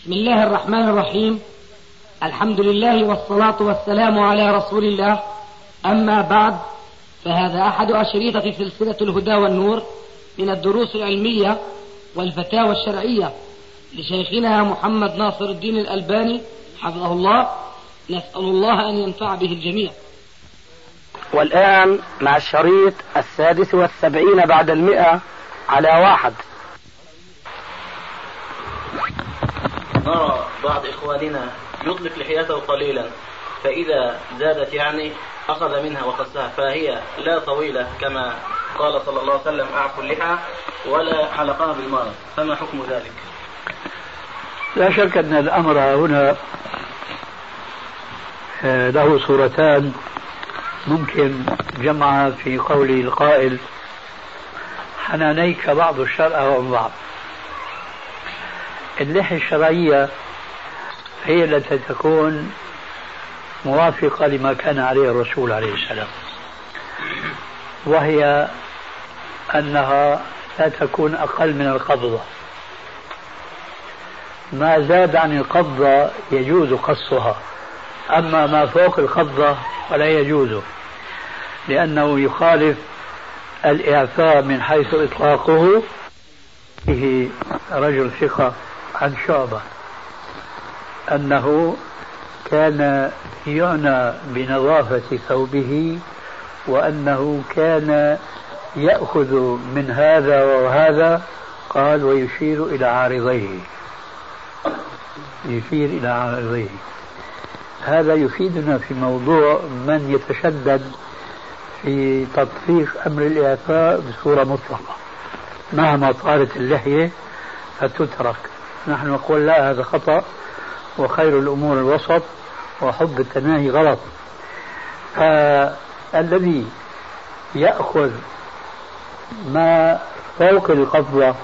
بسم الله الرحمن الرحيم. الحمد لله والصلاة والسلام على رسول الله. أما بعد فهذا أحد أشريطة سلسلة الهدى والنور من الدروس العلمية والفتاوى الشرعية لشيخنا محمد ناصر الدين الألباني حفظه الله. نسأل الله أن ينفع به الجميع. والآن مع الشريط السادس والسبعين بعد المئة على واحد. نرى بعض إخواننا يطلق لحيته قليلا فإذا زادت يعني أخذ منها وقصها فهي لا طويلة كما قال صلى الله عليه وسلم أعفوا اللحى ولا حلقها بالمرض فما حكم ذلك؟ لا شك أن الأمر هنا آه، له صورتان. ممكن جمعها في قول القائل حنانيك بعض الشرع وبعض بعض. اللحية الشرعية هي التي تكون موافقة لما كان عليه الرسول عليه السلام. وهي أنها لا تكون أقل من القبضة. ما زاد عن القبضة يجوز قصها أما ما فوق القبضة فلا يجوز لأنه يخالف الإعفاء من حيث إطلاقه. به رجل ثقة عن شعبة أنه كان يعنى بنظافة ثوبه وأنه كان يأخذ من هذا وهذا قال ويشير إلى عارضيه. يشير إلى عارضيه. هذا يفيدنا في موضوع من يتشدد في تطبيق أمر الإعفاء بصورة مطلقة. مهما طالت اللحية فتترك. نحن نقول لا هذا خطأ وخير الأمور الوسط وحب التناهي غلط. فالذي يأخذ ما فوق القبضة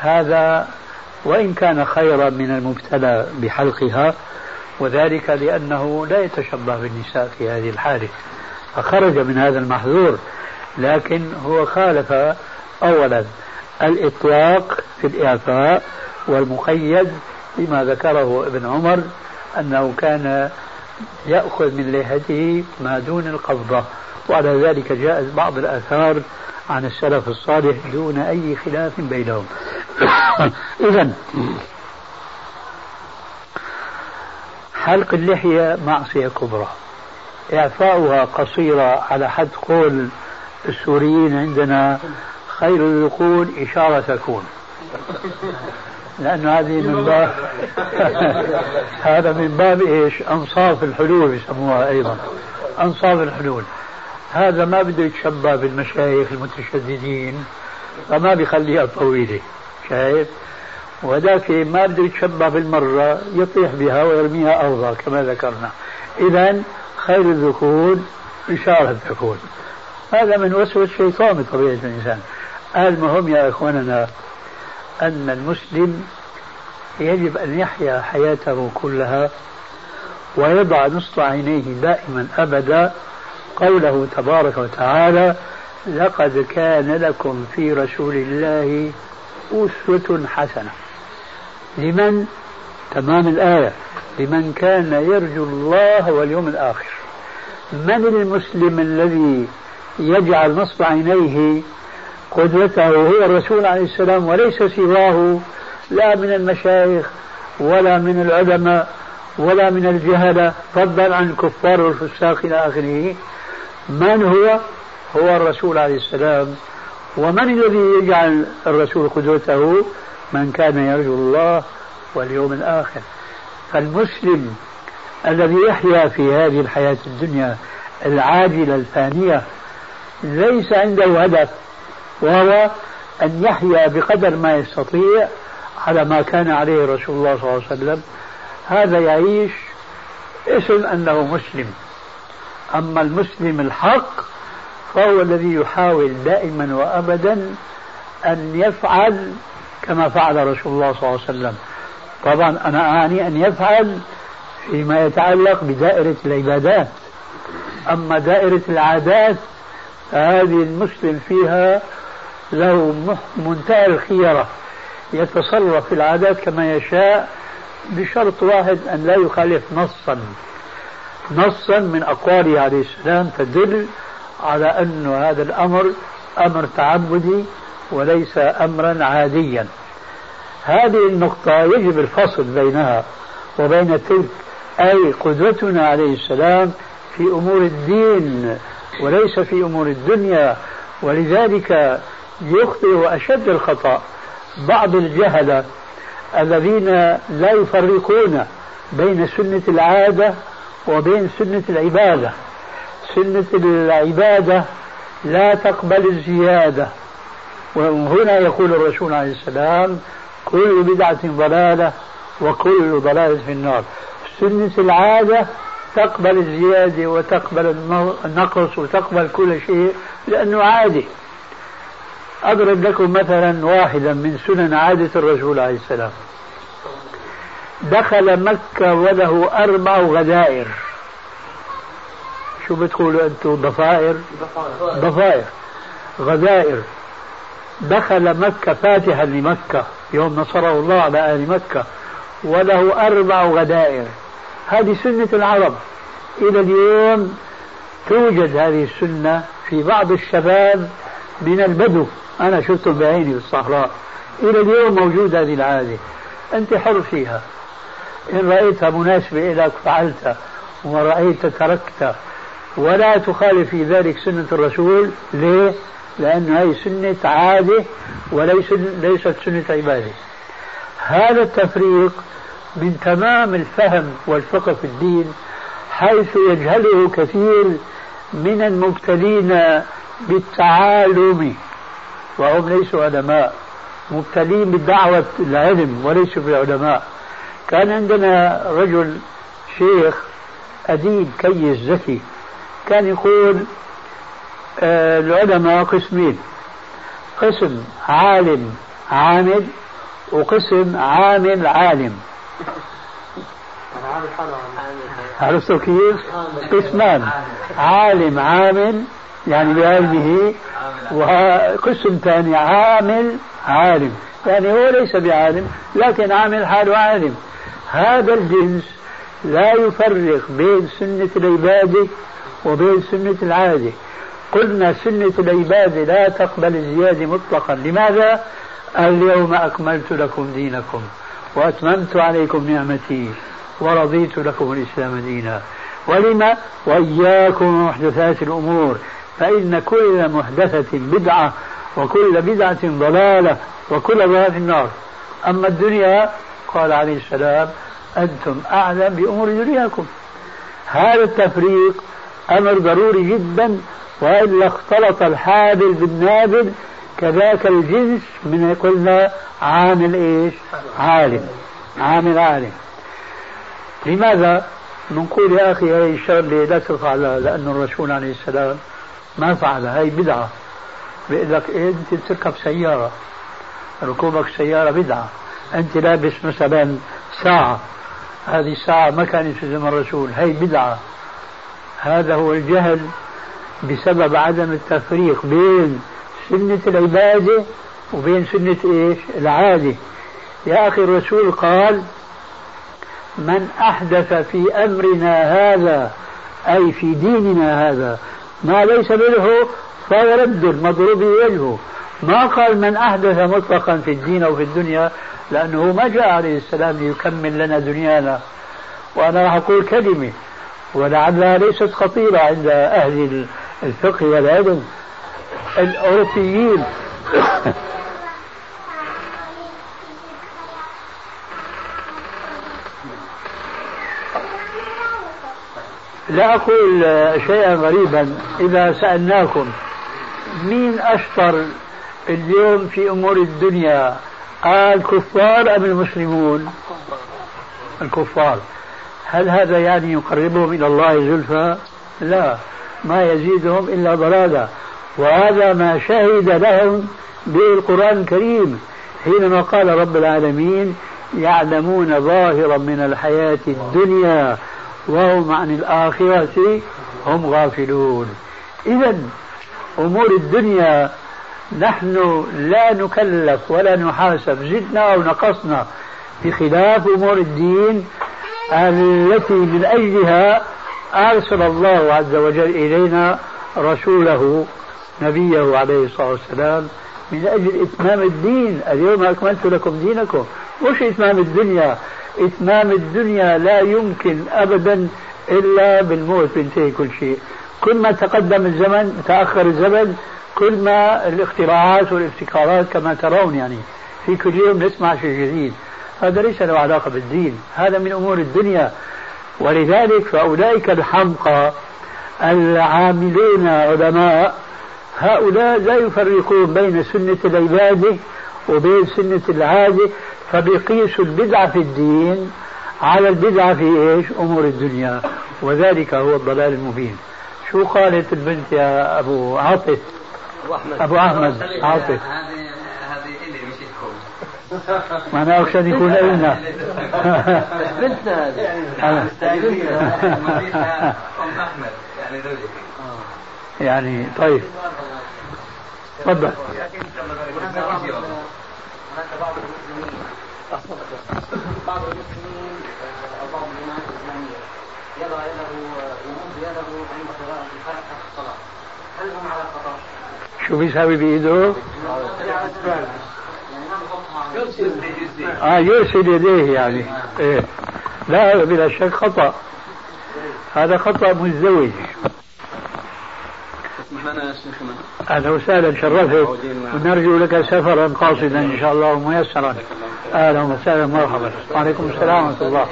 هذا وإن كان خيرا من المبتلى بحلقها وذلك لأنه لا يتشبه بالنساء في هذه الحالة. فخرج من هذا المحظور لكن هو خالف أولا الإطلاق في الإعفاء والمقيد بما ذكره ابن عمر أنه كان يأخذ من لحيته ما دون القبضة وعلى ذلك جاءت بعض الآثار عن السلف الصالح دون أي خلاف بينهم. إذا حلق اللحية معصية كبرى. إعفاؤها قصيرة على حد قول السوريين عندنا خير الذقون إشارة تكون. لأنه هذه من باب هذا من باب إيش؟ أنصاف الحلول يسموها أيضا. أنصاف الحلول. هذا ما بده يتشبه بالمشايخ المتشددين فما بيخليها طويلة شايف؟ وذاك ما بده يتشبه بالمرة يطيح بها ويرميها أرضا كما ذكرنا. إذا خير الذكور إشارة تكون هذا من وسوس الشيطان بطبيعة الإنسان. المهم يا إخواننا أن المسلم يجب أن يحيا حياته كلها ويضع نصب عينيه دائما أبدا. قوله تبارك وتعالى لقد كان لكم في رسول الله أسوة حسنة. لمن؟ تمام الآية. لمن كان يرجو الله واليوم الآخر. من المسلم الذي يجعل نصب عينيه قدوته هو الرسول عليه السلام وليس سواه لا من المشايخ ولا من العلماء ولا من الجهلة فضلا عن الكفار والفساق إلى آخره من هو؟ هو الرسول عليه السلام ومن الذي يجعل الرسول قدوته؟ من كان يرجو الله واليوم الآخر فالمسلم الذي يحيا في هذه الحياة الدنيا العاجلة الفانية ليس عنده هدف وهو أن يحيا بقدر ما يستطيع على ما كان عليه رسول الله صلى الله عليه وسلم. هذا يعيش اسم أنه مسلم. أما المسلم الحق فهو الذي يحاول دائما وأبدا أن يفعل كما فعل رسول الله صلى الله عليه وسلم. طبعا أنا أعني أن يفعل فيما يتعلق بدائرة العبادات. أما دائرة العادات فهذه المسلم فيها له منتهى الخيرة. يتصرف في العادات كما يشاء بشرط واحد أن لا يخالف نصا. نصا من أقواله عليه السلام تدل على أن هذا الأمر أمر تعبدي وليس أمرا عاديا. هذه النقطة يجب الفصل بينها وبين تلك أي قدوتنا عليه السلام في أمور الدين وليس في أمور الدنيا. ولذلك يخطئ أشد الخطأ. بعض الجهلة الذين لا يفرقون بين سنة العادة وبين سنة العبادة. سنة العبادة لا تقبل الزيادة. وهنا يقول الرسول عليه السلام كل بدعة ضلالة وكل ضلالة في النار. سنة العادة تقبل الزيادة وتقبل النقص وتقبل كل شيء لأنه عادي. أضرب لكم مثلا واحدا من سنن عادة الرسول عليه السلام. دخل مكة وله أربع غدائر. شو بتقولوا أنتم؟ ضفائر؟ ضفائر. غدائر. دخل مكة فاتحا لمكة يوم نصره الله على أهل مكة. وله أربع غدائر. هذه سنة العرب. إلى اليوم توجد هذه السنة في بعض الشباب من البدو. أنا شفتهم بعيني في الصحراء. إلى اليوم موجودة هذه العادة. أنت حر فيها. إن رأيتها مناسبة لك فعلتها وما رأيت تركتها ولا تخالف في ذلك سنة الرسول. ليه؟ لأن هذه سنة عادة وليس ليست سنة عبادة. هذا التفريق من تمام الفهم والفقه في الدين حيث يجهله كثير من المبتلين بالتعالم. وهم ليسوا علماء. مبتلين بدعوة العلم وليسوا بعلماء كان عندنا رجل شيخ أديب كيس ذكي كان يقول آه العلماء قسمين. قسم عالم عامل وقسم عامل عالم. عرفتوا كيف؟ قسمان. عالم عامل يعني بعلمه وقسم ثاني عامل عالم. يعني هو ليس بعالم لكن عامل حاله عالم. هذا الجنس لا يفرق بين سنة العبادة وبين سنة العادة. قلنا سنة العبادة لا تقبل الزيادة مطلقا. لماذا؟ اليوم أكملت لكم دينكم وأتممت عليكم نعمتي ورضيت لكم الإسلام دينا. ولما؟ وإياكم محدثات الأمور. فإن كل محدثة بدعة وكل بدعة ضلالة وكل ضلالة في النار أما الدنيا قال عليه السلام أنتم أعلم بأمور دنياكم هذا التفريق أمر ضروري جدا وإلا اختلط الحابل بالنابل كذاك الجنس من قلنا عامل إيش؟ عالم عامل عالم لماذا؟ بنقول يا أخي هذه الشغله لا تفعلها لأن الرسول عليه السلام ما فعلها. هي بدعة. بيقول لك إيه أنت بتركب سيارة. ركوبك سيارة بدعة. أنت لابس مثلا ساعة. هذه الساعة ما كانت في زمن الرسول. هي بدعة. هذا هو الجهل بسبب عدم التفريق بين سنة العبادة وبين سنة إيش؟ العادة. يا أخي الرسول قال من أحدث في أمرنا هذا أي في ديننا هذا ما ليس منه فهو رد مضروب وجهه. ما قال من أحدث مطلقا في الدين أو في الدنيا لأنه ما جاء عليه السلام ليكمل لنا دنيانا. وأنا راح أقول كلمة ولعلها ليست خطيرة عند أهل الفقه والعلم. الأوروبيين. لا أقول شيئا غريبا. إذا سألناكم مين أشطر اليوم في أمور الدنيا الكفار أم المسلمون؟ الكفار. هل هذا يعني يقربهم إلى الله زلفى؟ لا ما يزيدهم إلا ضلالا. وهذا ما شهد لهم بالقرآن الكريم حينما قال رب العالمين يعلمون ظاهرا من الحياة الدنيا. وهم عن الآخرة هم غافلون. إذا أمور الدنيا نحن لا نكلف ولا نحاسب زدنا أو نقصنا بخلاف أمور الدين التي من أجلها أرسل الله عز وجل إلينا رسوله نبيه عليه الصلاة والسلام من أجل إتمام الدين اليوم أكملت لكم دينكم. مش إتمام الدنيا؟ إتمام الدنيا لا يمكن أبدا إلا بالموت بينتهي كل شيء. كل ما تقدم الزمن تأخر الزمن كل ما الاختراعات والابتكارات كما ترون يعني. في كل يوم نسمع شيء جديد. هذا ليس له علاقة بالدين. هذا من أمور الدنيا. ولذلك فأولئك الحمقى العاملون علماء هؤلاء لا يفرقون بين سنة العبادة وبين سنة العادة فبيقيسوا البدعة في الدين على البدعة في إيش؟ أمور الدنيا. وذلك هو الضلال المبين. شو قالت البنت يا أبو عاطف؟ أبو أحمد. أبو أحمد. عاطف. هذه هذه إلي مش لكم معناه عشان يكون إلنا بنتنا هذه. أم أحمد. يعني يعني طيب. تفضل هناك بعض المسلمين بعض المسلمين أو بعض الجماعات الاسلاميه يضع يده يمد يده عند قراءه الفاتحه في الصلاه هل هم على خطا؟ شو بيساوي بإيده؟ آه يرسل يديه يعني إيه لا بلا شك خطأ هذا خطأ مزدوج أهلا وسهلا شرفت ونرجو لك سفرا قاصدا إن شاء الله وميسرا. أهلا وسهلا مرحبا وعليكم السلام ورحمة الله.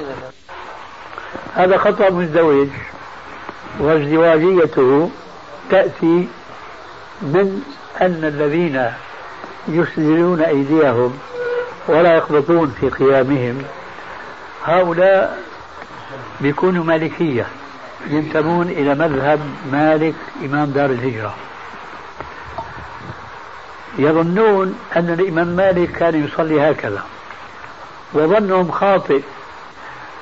هذا خطا مزدوج وازدواجيته تأتي من أن الذين يسدلون أيديهم ولا يقبضون في قيامهم هؤلاء بيكونوا مالكية. ينتمون إلى مذهب مالك إمام دار الهجرة. يظنون أن الإمام مالك كان يصلي هكذا. وظنهم خاطئ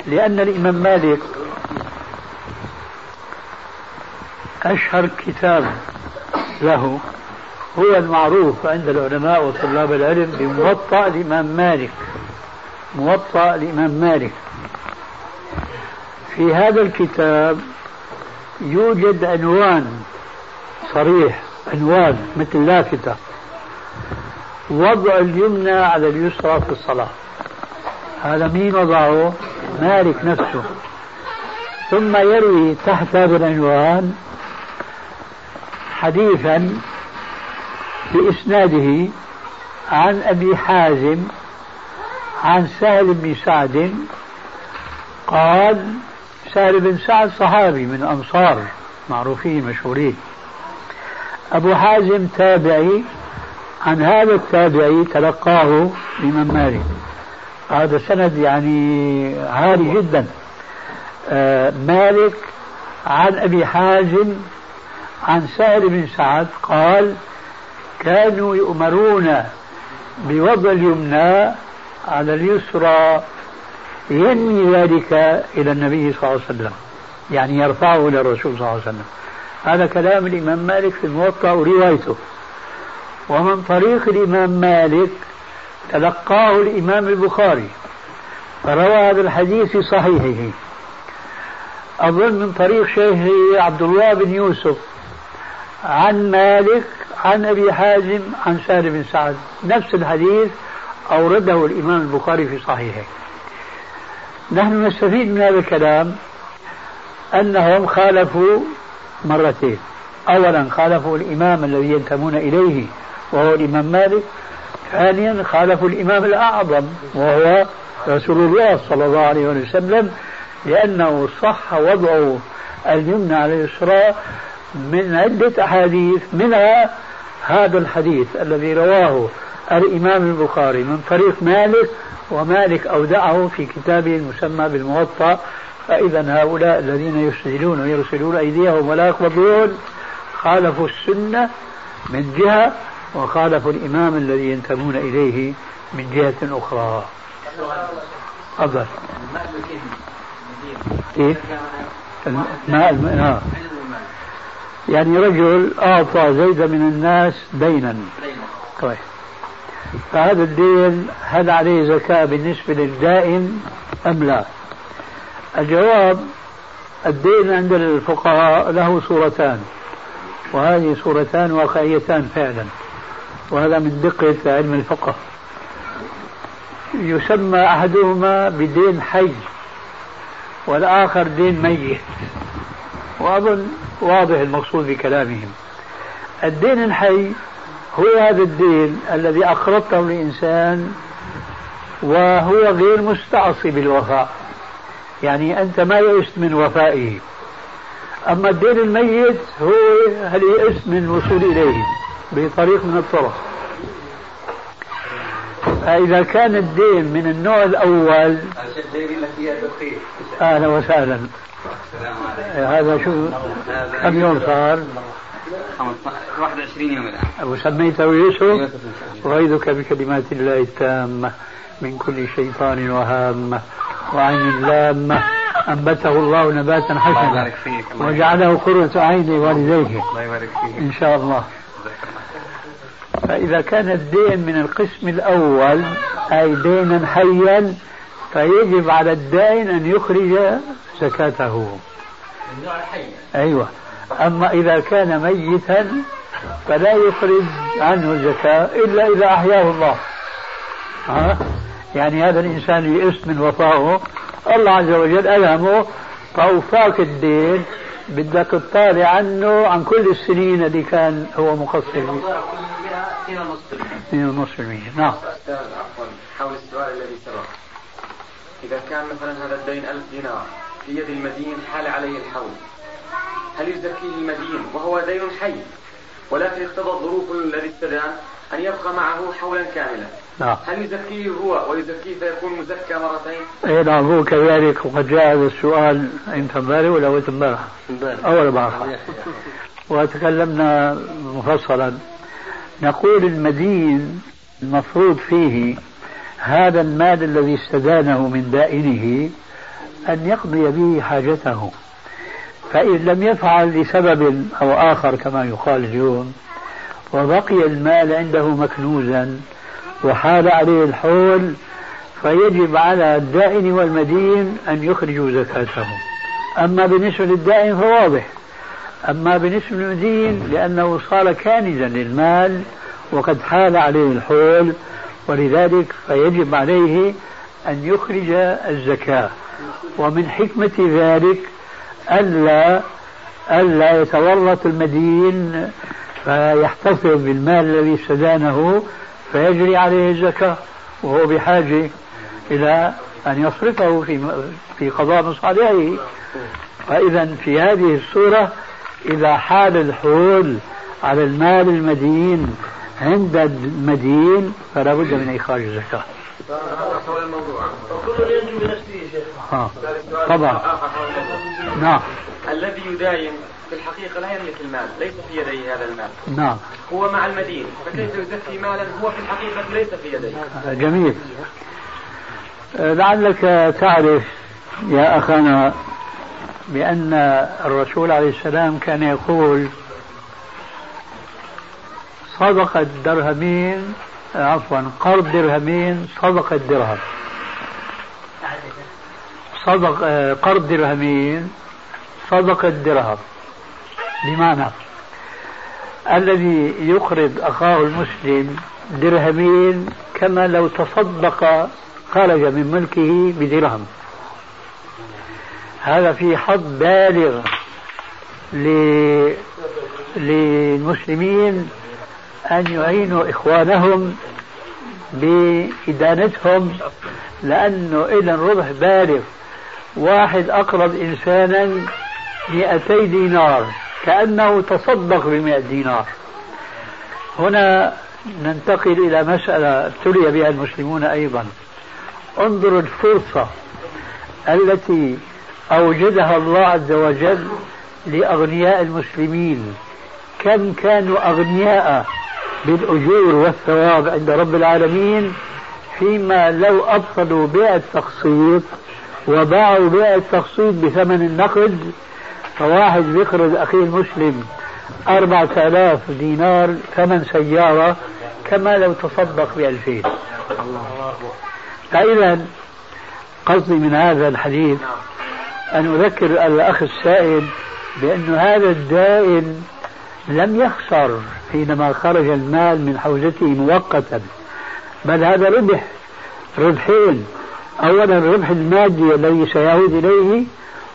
لأن الإمام مالك أشهر كتاب له هو المعروف عند العلماء وطلاب العلم بموطأ الإمام مالك. موطأ الإمام مالك. في هذا الكتاب يوجد عنوان صريح عنوان مثل لافتة وضع اليمنى على اليسرى في الصلاة. هذا مين وضعه؟ مالك نفسه. ثم يروي تحت هذا العنوان حديثا بإسناده عن أبي حازم عن سهل بن سعد قال سهل بن سعد صحابي من أنصار معروفين مشهورين أبو حازم تابعي عن هذا التابعي تلقاه الإمام مالك. هذا سند يعني عالي جدا. آه مالك عن أبي حازم عن سهل بن سعد قال كانوا يؤمرون بوضع اليمنى على اليسرى ينمي ذلك إلى النبي صلى الله عليه وسلم. يعني يرفعه إلى الرسول صلى الله عليه وسلم. هذا كلام الإمام مالك في الموطأ وروايته. ومن طريق الإمام مالك تلقاه الإمام البخاري. فروى هذا الحديث في صحيحه. أظن من طريق شيخه عبد الله بن يوسف عن مالك عن أبي حازم عن سهل بن سعد. نفس الحديث أورده الإمام البخاري في صحيحه. نحن نستفيد من هذا الكلام أنهم خالفوا مرتين. أولا خالفوا الإمام الذي ينتمون إليه وهو الإمام مالك. ثانيا خالفوا الإمام الأعظم وهو رسول الله صلى الله عليه وسلم لأنه صح وضع اليمنى على اليسرى من عدة أحاديث منها هذا الحديث الذي رواه الإمام البخاري من طريق مالك ومالك أودعه في كتابه المسمى بالموطأ فإذا هؤلاء الذين يسجلون ويرسلون أيديهم ولا يقبضون خالفوا السنة من جهة وخالفوا الإمام الذي ينتمون إليه من جهة أخرى. تفضل. كيف؟ الماء الماء يعني رجل أعطى زيد من الناس دينا. طيب. فهذا الدين هل عليه زكاة بالنسبة للدائن أم لا؟ الجواب الدين عند الفقهاء له صورتان وهذه صورتان واقعيتان فعلا وهذا من دقة علم الفقه. يسمى أحدهما بدين حي والآخر دين ميت. وأظن واضح المقصود بكلامهم. الدين الحي هو هذا الدين الذي أقرضته لإنسان وهو غير مستعصي بالوفاء. يعني أنت ما يئست من وفائه. أما الدين الميت هو هل يئست من الوصول إليه بطريق من الطرق. فإذا كان الدين من النوع الأول أهلا وسهلا. هذا شو كم يوم صار؟ 21 يوم الآن وسميته يوسف أعيذك بكلمات الله التامة من كل شيطان وهامة وعين لامة أنبته الله نباتا حسنا وجعله قرة عين والديه إن شاء الله فإذا كان الدين من القسم الأول أي دينا حيا فيجب على الدائن أن يخرج زكاته النوع الحي أيوة أما إذا كان ميتا فلا يخرج عنه الزكاة إلا إذا أحياه الله. ها؟ يعني هذا الإنسان يئس من وفائه الله عز وجل ألهمه فأوفاك الدين. بدك تطالع عنه عن كل السنين اللي كان هو مقصر. فيها 2.5% نعم. عفوا حول السؤال الذي سبق. إذا كان مثلا هذا الدين ألف دينار في يد المدين حال عليه الحول. هل يزكيه المدين وهو دين حي؟ ولكن اقتضى الظروف الذي استدان أن يبقى معه حولا كاملا. نعم. هل يزكيه هو ويزكيه فيكون مزكى مرتين؟ اي نعم هو كذلك. وقد جاء هذا السؤال انت امبارح ولا وقت امبارح؟ اول امبارح وتكلمنا مفصلا. نقول المدين المفروض فيه هذا المال الذي استدانه من دائنه أن يقضي به حاجته. فإن لم يفعل لسبب أو آخر كما يقال اليوم وبقي المال عنده مكنوزا وحال عليه الحول فيجب على الدائن والمدين أن يخرجوا زكاته أما بالنسبة للدائن فواضح. أما بالنسبة للمدين لأنه صار كانزا للمال وقد حال عليه الحول ولذلك فيجب عليه أن يخرج الزكاة. ومن حكمة ذلك ألا ألا يتورط المدين فيحتفظ بالمال الذي استدانه فيجري عليه الزكاة وهو بحاجة إلى أن يصرفه في في قضاء مصالحه فإذا في هذه الصورة إذا حال الحول على المال المدين عند المدين فلا بد من إخراج الزكاة. شيخ. طبعا. نعم. الذي يداين في الحقيقة لا يملك المال ليس في يديه هذا المال. نعم. هو مع المدين فكيف يزكي مالا هو في الحقيقة ليس في يديه؟ جميل. لعلك تعرف يا أخانا بأن الرسول عليه السلام كان يقول صدقة درهمين عفوا قرض درهمين صدقة درهم صدق قرض درهمين صدقة درهم بمعنى الذي يقرض أخاه المسلم درهمين كما لو تصدق خرج من ملكه بدرهم. هذا في حظ بالغ للمسلمين أن يعينوا إخوانهم بإدانتهم لأنه إذا ربح بالغ. واحد أقرض إنسانا مئتي دينار كأنه تصدق بمئة دينار. هنا ننتقل إلى مسألة ابتلي بها المسلمون أيضا. انظروا الفرصة التي أوجدها الله عز وجل لأغنياء المسلمين. كم كانوا أغنياء بالأجور والثواب عند رب العالمين فيما لو أبطلوا بيع التقسيط وباعوا بيع التقسيط بثمن النقد فواحد بيقرض أخيه المسلم أربعة آلاف دينار ثمن سيارة كما لو تصدق بألفين. فإذا قصدي من هذا الحديث أن أذكر الأخ السائل بأن هذا الدائن لم يخسر حينما خرج المال من حوزته مؤقتا بل هذا ربح ربحين. أولا الربح المادي الذي سيعود إليه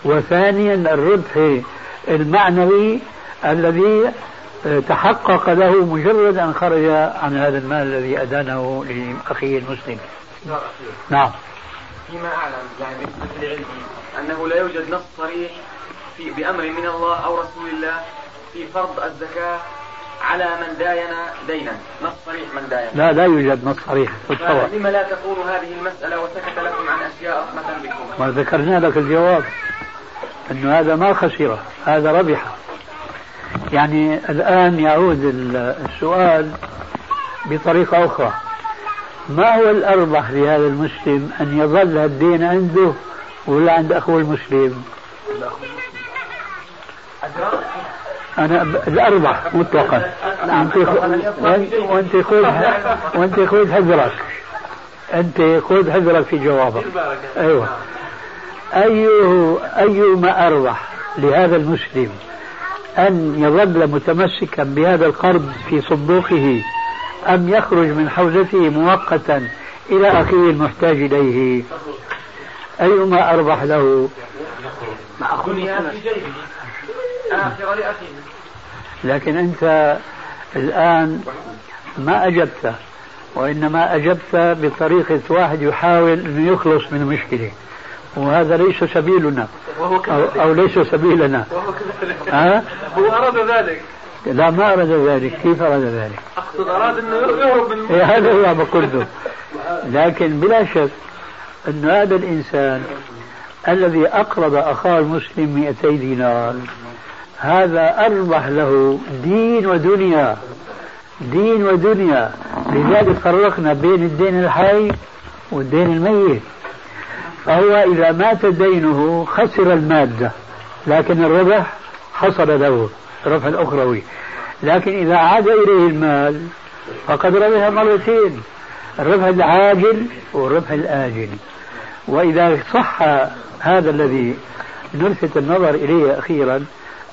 وثانيا الربح المعنوي الذي تحقق له مجرد أن خرج عن هذا المال الذي أدانه لأخيه المسلم. نعم فيما أعلم يعني بالنسبة لعلمي أنه لا يوجد نص صريح في بأمر من الله أو رسول الله في فرض الزكاة على من داين دينا. نص صريح من داين. لا لا يوجد نص صريح. لما لا تقول هذه المسألة وسكت لكم عن أشياء رحمة بكم؟ ما ذكرنا لك الجواب. أنه هذا ما خسر هذا ربح. يعني الآن يعود السؤال بطريقة أخرى. ما هو الأربح لهذا المسلم أن يظل الدين عنده ولا عند أخوه المسلم؟ أنا الأربح مطلقا. أنت وأنت خذ وأنت خذ حذرك أنت خذ حذرك في جوابك. أيوه. أيه أيما أربح لهذا المسلم أن يظل متمسكا بهذا القرض في صندوقه أم يخرج من حوزته مؤقتا إلى أخيه المحتاج إليه. أيما أربح له. لكن أنت الآن ما أجبت وإنما أجبت بطريقة واحد يحاول أن يخلص من المشكلة وهذا ليس سبيلنا. أو, أو ليس سبيلنا. وهو كذلك. ها؟ هو أراد ذلك. لا ما أراد ذلك. كيف أراد ذلك؟ أقصد أراد أنه يهرب من إيه هذا هو بقول لكن بلا شك أن هذا الإنسان الذي أقرض أخاه المسلم 200 دينار هذا أربح له دين ودنيا. دين ودنيا. لذلك فرقنا بين الدين الحي والدين الميت. فهو إذا مات دينه خسر المادة لكن الربح حصل له الربح الأخروي لكن إذا عاد إليه المال فقد ربح مرتين الربح العاجل والربح الآجل. وإذا صح هذا الذي نلفت النظر إليه أخيرا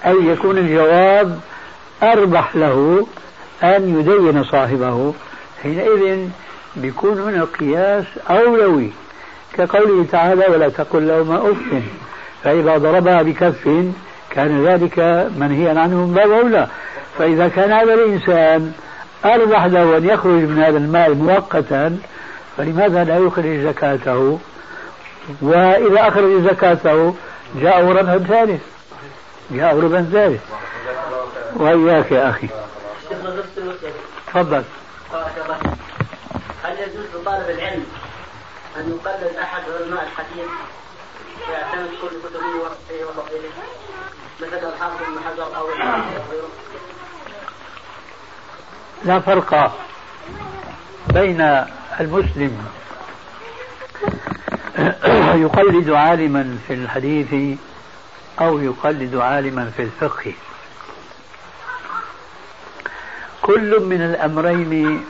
أي يكون الجواب أربح له أن يدين صاحبه حينئذ بيكون هنا قياس أولوي. كقوله تعالى ولا تقل لهما أف. فإذا ضربها بكف كان ذلك منهيا عنه من باب أولى فإذا كان هذا الإنسان أربح له أن يخرج من هذا المال مؤقتا فلماذا لا يخرج زكاته؟ وإذا أخرج زكاته جاءه ربح ثالث؟ جاءه ربح ثالث. وإياك يا أخي. تفضل. هل يجوز لطالب العلم أن يقلد أحد علماء الحديث ويعتمد كل كتبه وصفه وتطويله مثل الحافظ بن حجر أو لا فرق بين المسلم يقلد عالما في الحديث أو يقلد عالما في الفقه. كل من الأمرين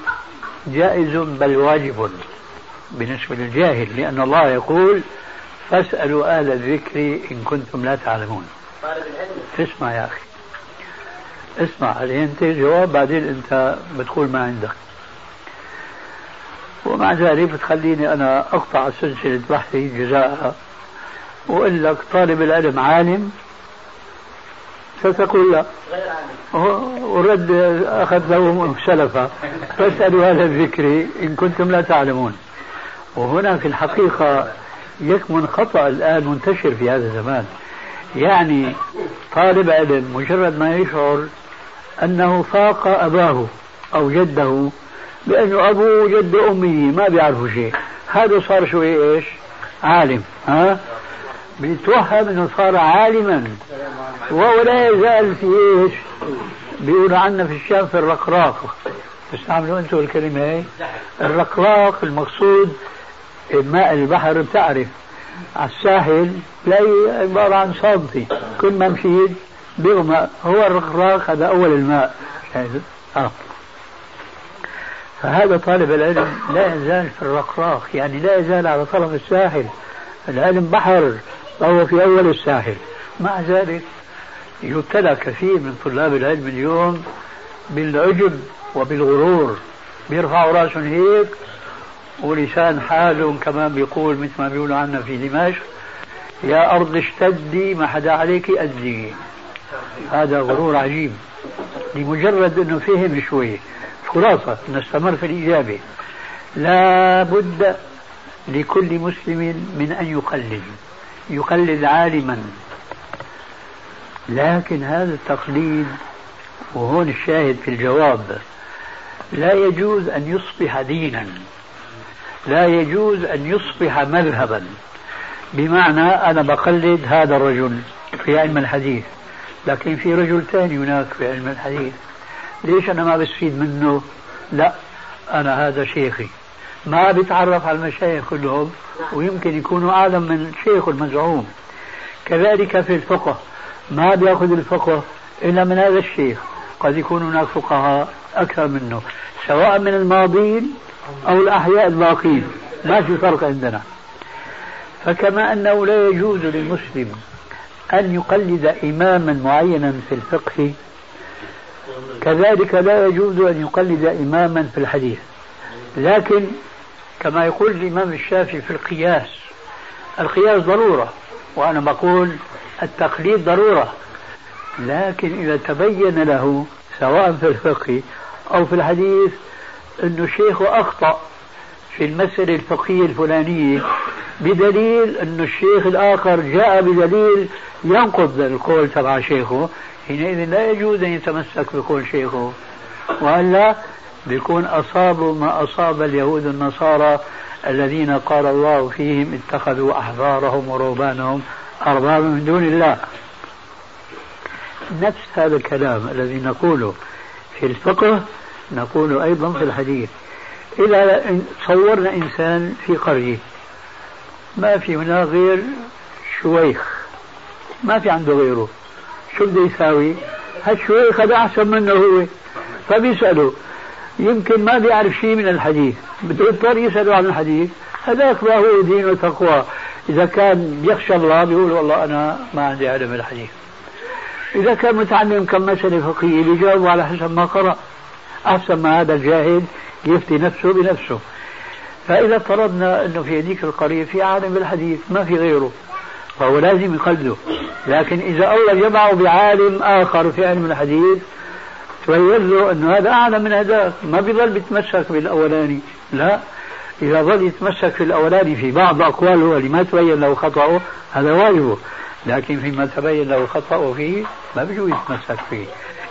جائز بل واجب. بالنسبة للجاهل لأن الله يقول فاسألوا أهل الذكر إن كنتم لا تعلمون. اسمع يا أخي. اسمع عليه أنت جواب بعدين أنت بتقول ما عندك. ومع ذلك بتخليني أنا أقطع سلسلة بحثي جزاءها وأقول لك طالب العلم عالم؟ ستقول لا. ورد أخذ له سلفا فاسألوا أهل الذكر إن كنتم لا تعلمون. وهنا في الحقيقة يكمن خطأ الآن منتشر في هذا الزمان. يعني طالب علم مجرد ما يشعر أنه فاق أباه أو جده بأنه أبوه جد أمه ما بيعرفوا شيء. هذا صار شوي إيش؟ عالم ها؟ بيتوهم أنه صار عالما. وهو لا يزال في إيش؟ بيقولوا عنا في الشام في الرقراق. تستعملوا أنتم الكلمة هي الرقراق المقصود ماء البحر بتعرف. على الساحل تلاقي عبارة عن صامتي كل ما مشيت بيغمى. هو الرقراق هذا أول الماء. آه. فهذا طالب العلم لا يزال في الرقراق. يعني لا يزال على طرف الساحل. العلم بحر وهو في أول الساحل. مع ذلك يبتلى كثير من طلاب العلم اليوم بالعجب وبالغرور. بيرفعوا راسهم هيك ولسان حالهم كمان بيقول مثل ما بيقولوا عنا في دمشق يا أرض اشتدي ما حدا عليك أدي. هذا غرور عجيب. لمجرد أنه فهم شوي خلاصة نستمر في الإجابة. لا بد لكل مسلم من أن يقلد يقلد عالما. لكن هذا التقليد وهون الشاهد في الجواب لا يجوز أن يصبح دينا. لا يجوز أن يصبح مذهبا. بمعنى أنا بقلد هذا الرجل في علم الحديث لكن في رجل ثاني هناك في علم الحديث. ليش أنا ما بستفيد منه؟ لا أنا هذا شيخي. ما بتعرف على المشايخ كلهم ويمكن يكونوا أعلم من شيخ المزعوم. كذلك في الفقه ما بيأخذ الفقه إلا من هذا الشيخ. قد يكون هناك فقهاء أكثر منه سواء من الماضين أو الأحياء الباقين. ما في فرق عندنا. فكما أنه لا يجوز للمسلم أن يقلد إماما معينا في الفقه كذلك لا يجوز أن يقلد إماما في الحديث. لكن كما يقول الإمام الشافعي في القياس القياس ضرورة وأنا بقول التقليد ضرورة. لكن إذا تبين له سواء في الفقه أو في الحديث أن شيخه أخطأ في المسألة الفقهية الفلانية بدليل أن الشيخ الآخر جاء بدليل ينقض القول تبع شيخه حينئذ لا يجوز أن يتمسك بقول شيخه. وإلا بيكون أصابوا ما أصاب اليهود النصارى الذين قال الله فيهم اتخذوا أحبارهم ورهبانهم أربابا من دون الله. نفس هذا الكلام الذي نقوله في الفقه نقول أيضا في الحديث. إذا صورنا إنسان في قرية. ما في هنا غير شويخ. ما في عنده غيره. شو بده يساوي؟ هالشويخ هذا أحسن منه هو. فبيسأله يمكن ما بيعرف شيء من الحديث. بده يضطر يسأله عن الحديث. هذاك ما هو دين وتقوى. إذا كان يخشى الله بيقول والله أنا ما عندي علم الحديث إذا كان متعلم كم مسألة فقهية بيجاوب على حسب ما قرأ. أحسن ما هذا الجاهل يفتي نفسه بنفسه. فإذا فرضنا أنه في هذيك القرية في عالم بالحديث ما في غيره فهو لازم يقلده. لكن إذا أول جمعه بعالم آخر في علم الحديث تبين له أنه هذا أعلى من هذاك. ما بيظل بيتمسك بالأولاني لا. إذا ظل يتمسك في الأولاني في بعض أقواله اللي ما تبين له خطأه هذا واجبه. لكن فيما تبين له خطأه فيه ما بيجوز يتمسك فيه.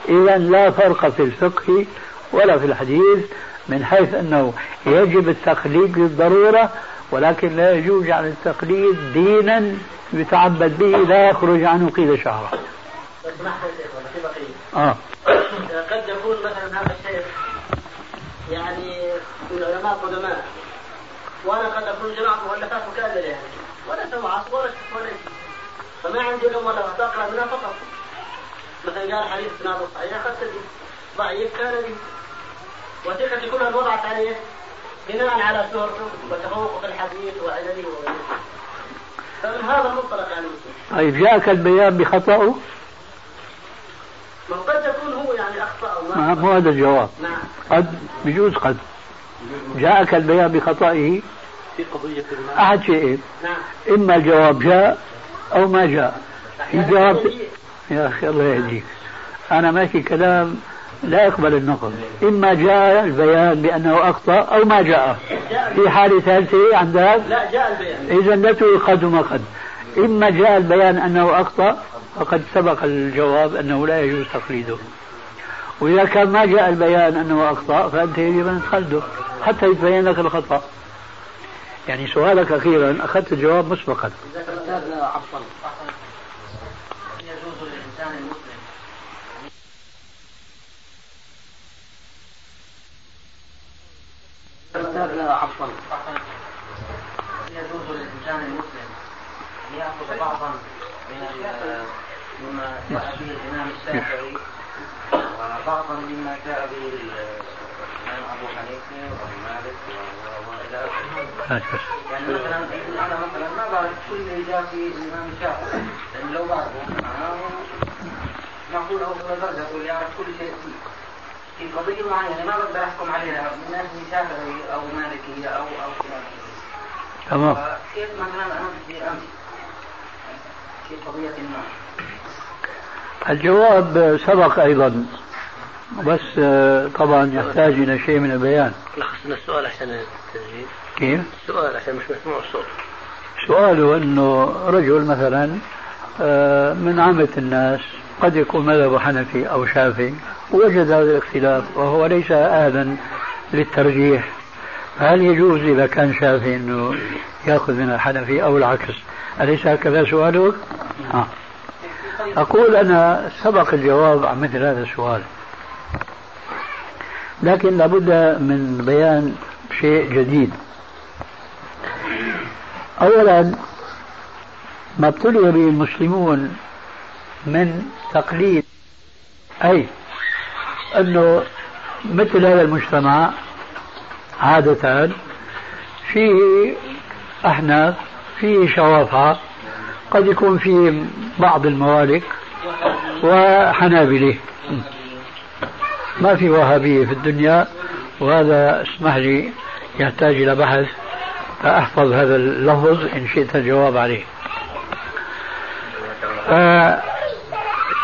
إذا لا فرق في الفقه ولا في الحديث من حيث أنه يجب التقليد بالضرورة ولكن لا يجوز عن التقليد دينا يتعبد به لا يخرج عنه قيل شعره آه. قد يكون مثلا هذا الشيخ يعني من العلماء القدماء وأنا قد أكون جمعت مؤلفات مكمله يعني ولا عصر ولا ولا فما عندي لهم ولا أقرأ منها فقط. مثلا قال حديث اسناده صحيح أخذت ضعيف كان لي. وثقتي كلها وضعت عليه بناء على شهرته وتفوقه في الحديث وعلله وغيره. فمن هذا المنطلق يعني طيب جاءك البيان بخطأه؟ قد يكون هو يعني أخطأ ما مو هذا الجواب. نعم. قد بجوز قد. جاءك البيان بخطئه؟ في قضية أحد شيئين نعم. إما الجواب جاء أو ما جاء. في جواب يا أخي الله يهديك. أنا ماشي كلام لا يقبل النقد إما جاء البيان بأنه أخطأ أو ما جاء. في حالة ثالثة عندك لا جاء البيان. إذا لا تؤخذ ما قد إما جاء البيان أنه أخطأ فقد سبق الجواب أنه لا يجوز تقليده. وإذا كان ما جاء البيان أنه أخطأ فأنت يجب أن تقلده حتى يتبين لك الخطأ. يعني سؤالك أخيرا أخذت الجواب مسبقا. عفوا يجوز للإنسان المسلم عفوا يجوز للإنسان المسلم أن يأخذ بعضا من مما جاء به الإمام الشافعي وبعضا مما جاء به الإمام الامام ابو حنيفه وابو مالك والى اخره. يعني مثلا أنا مثلا ما بعرف كل اللي جاء في الامام الشافعي لأن لو بعرفه معناه معقول درجه يقول يعرف كل شيء فيه. في قضية معينة ما بقدر أحكم عليها من ناس شافعي أو مالكية أو أو تمام. كيف مثلا أنا بدي أمشي في قضية ما؟ الجواب سبق أيضا بس آه، طبعا يحتاج إلى شيء من البيان. لخصنا السؤال عشان التسجيل. كيف؟ السؤال عشان مش مسموع الصوت. سؤاله أنه رجل مثلا آه، من عامة الناس قد يكون مذهبه حنفي أو شافعي وجد هذا الاختلاف وهو ليس أهلا للترجيح هل يجوز إذا كان شافعي أنه يأخذ من الحنفي أو العكس أليس هكذا سؤالك؟ آه. أقول أنا سبق الجواب عن مثل هذا السؤال لكن لابد من بيان شيء جديد أولا ما ابتلي به المسلمون من تقليد أي أنه مثل هذا المجتمع عادة فيه أحناف فيه شوافع قد يكون فيه بعض الموالك وحنابلة. ما في وهابية في الدنيا وهذا اسمح لي يحتاج إلى بحث فأحفظ هذا اللفظ إن شئت الجواب عليه.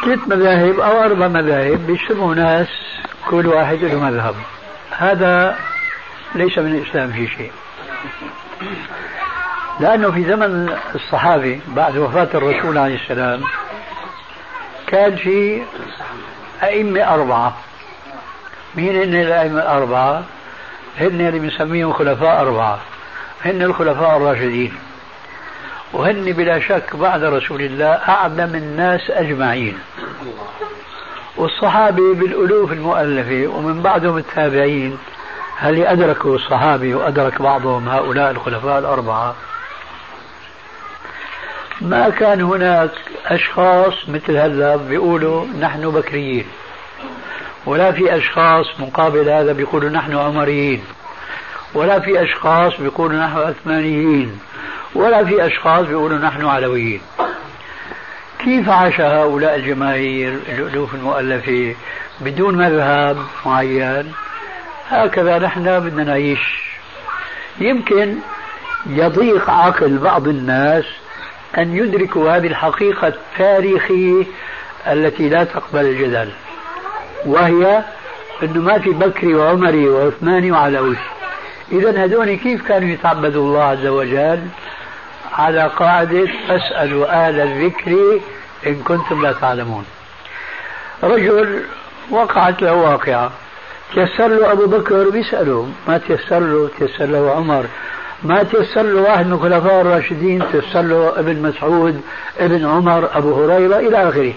ثلاث مذاهب أو أربع مذاهب بيجتمعوا ناس كل واحد له مذهب. هذا ليس من الإسلام في شيء. لأنه في زمن الصحابة بعد وفاة الرسول عليه السلام كان في أئمة أربعة. مين هن الأئمة الأربعة؟ هن اللي بنسميهم خلفاء أربعة. هن الخلفاء الراشدين. وهن بلا شك بعد رسول الله أعلم الناس أجمعين. والصحابة بالألوف المؤلفة ومن بعدهم التابعين هل أدركوا الصحابة وأدرك بعضهم هؤلاء الخلفاء الأربعة؟ ما كان هناك أشخاص مثل هذا بيقولوا نحن بكريين ولا في أشخاص مقابل هذا بيقولوا نحن عمريين ولا في أشخاص بيقولوا نحن عثمانيين. ولا في أشخاص بيقولوا نحن علويين. كيف عاش هؤلاء الجماهير الألوف المؤلفة بدون مذهب معين؟ هكذا نحن بدنا نعيش. يمكن يضيق عقل بعض الناس أن يدركوا هذه الحقيقة التاريخية التي لا تقبل الجدل وهي أنه ما في بكري وعمري وعثماني وعلوي. إذا هذول كيف كانوا يتعبدوا الله عز وجل؟ على قاعدة فاسألوا أهل الذكر إن كنتم لا تعلمون. رجل وقعت له واقعة. تيسر له أبو بكر بيسأله ما تيسر له؟ تيسر له عمر ما تيسر له؟ واحد من الخلفاء الراشدين تيسر له ابن مسعود ابن عمر أبو هريرة إلى آخره.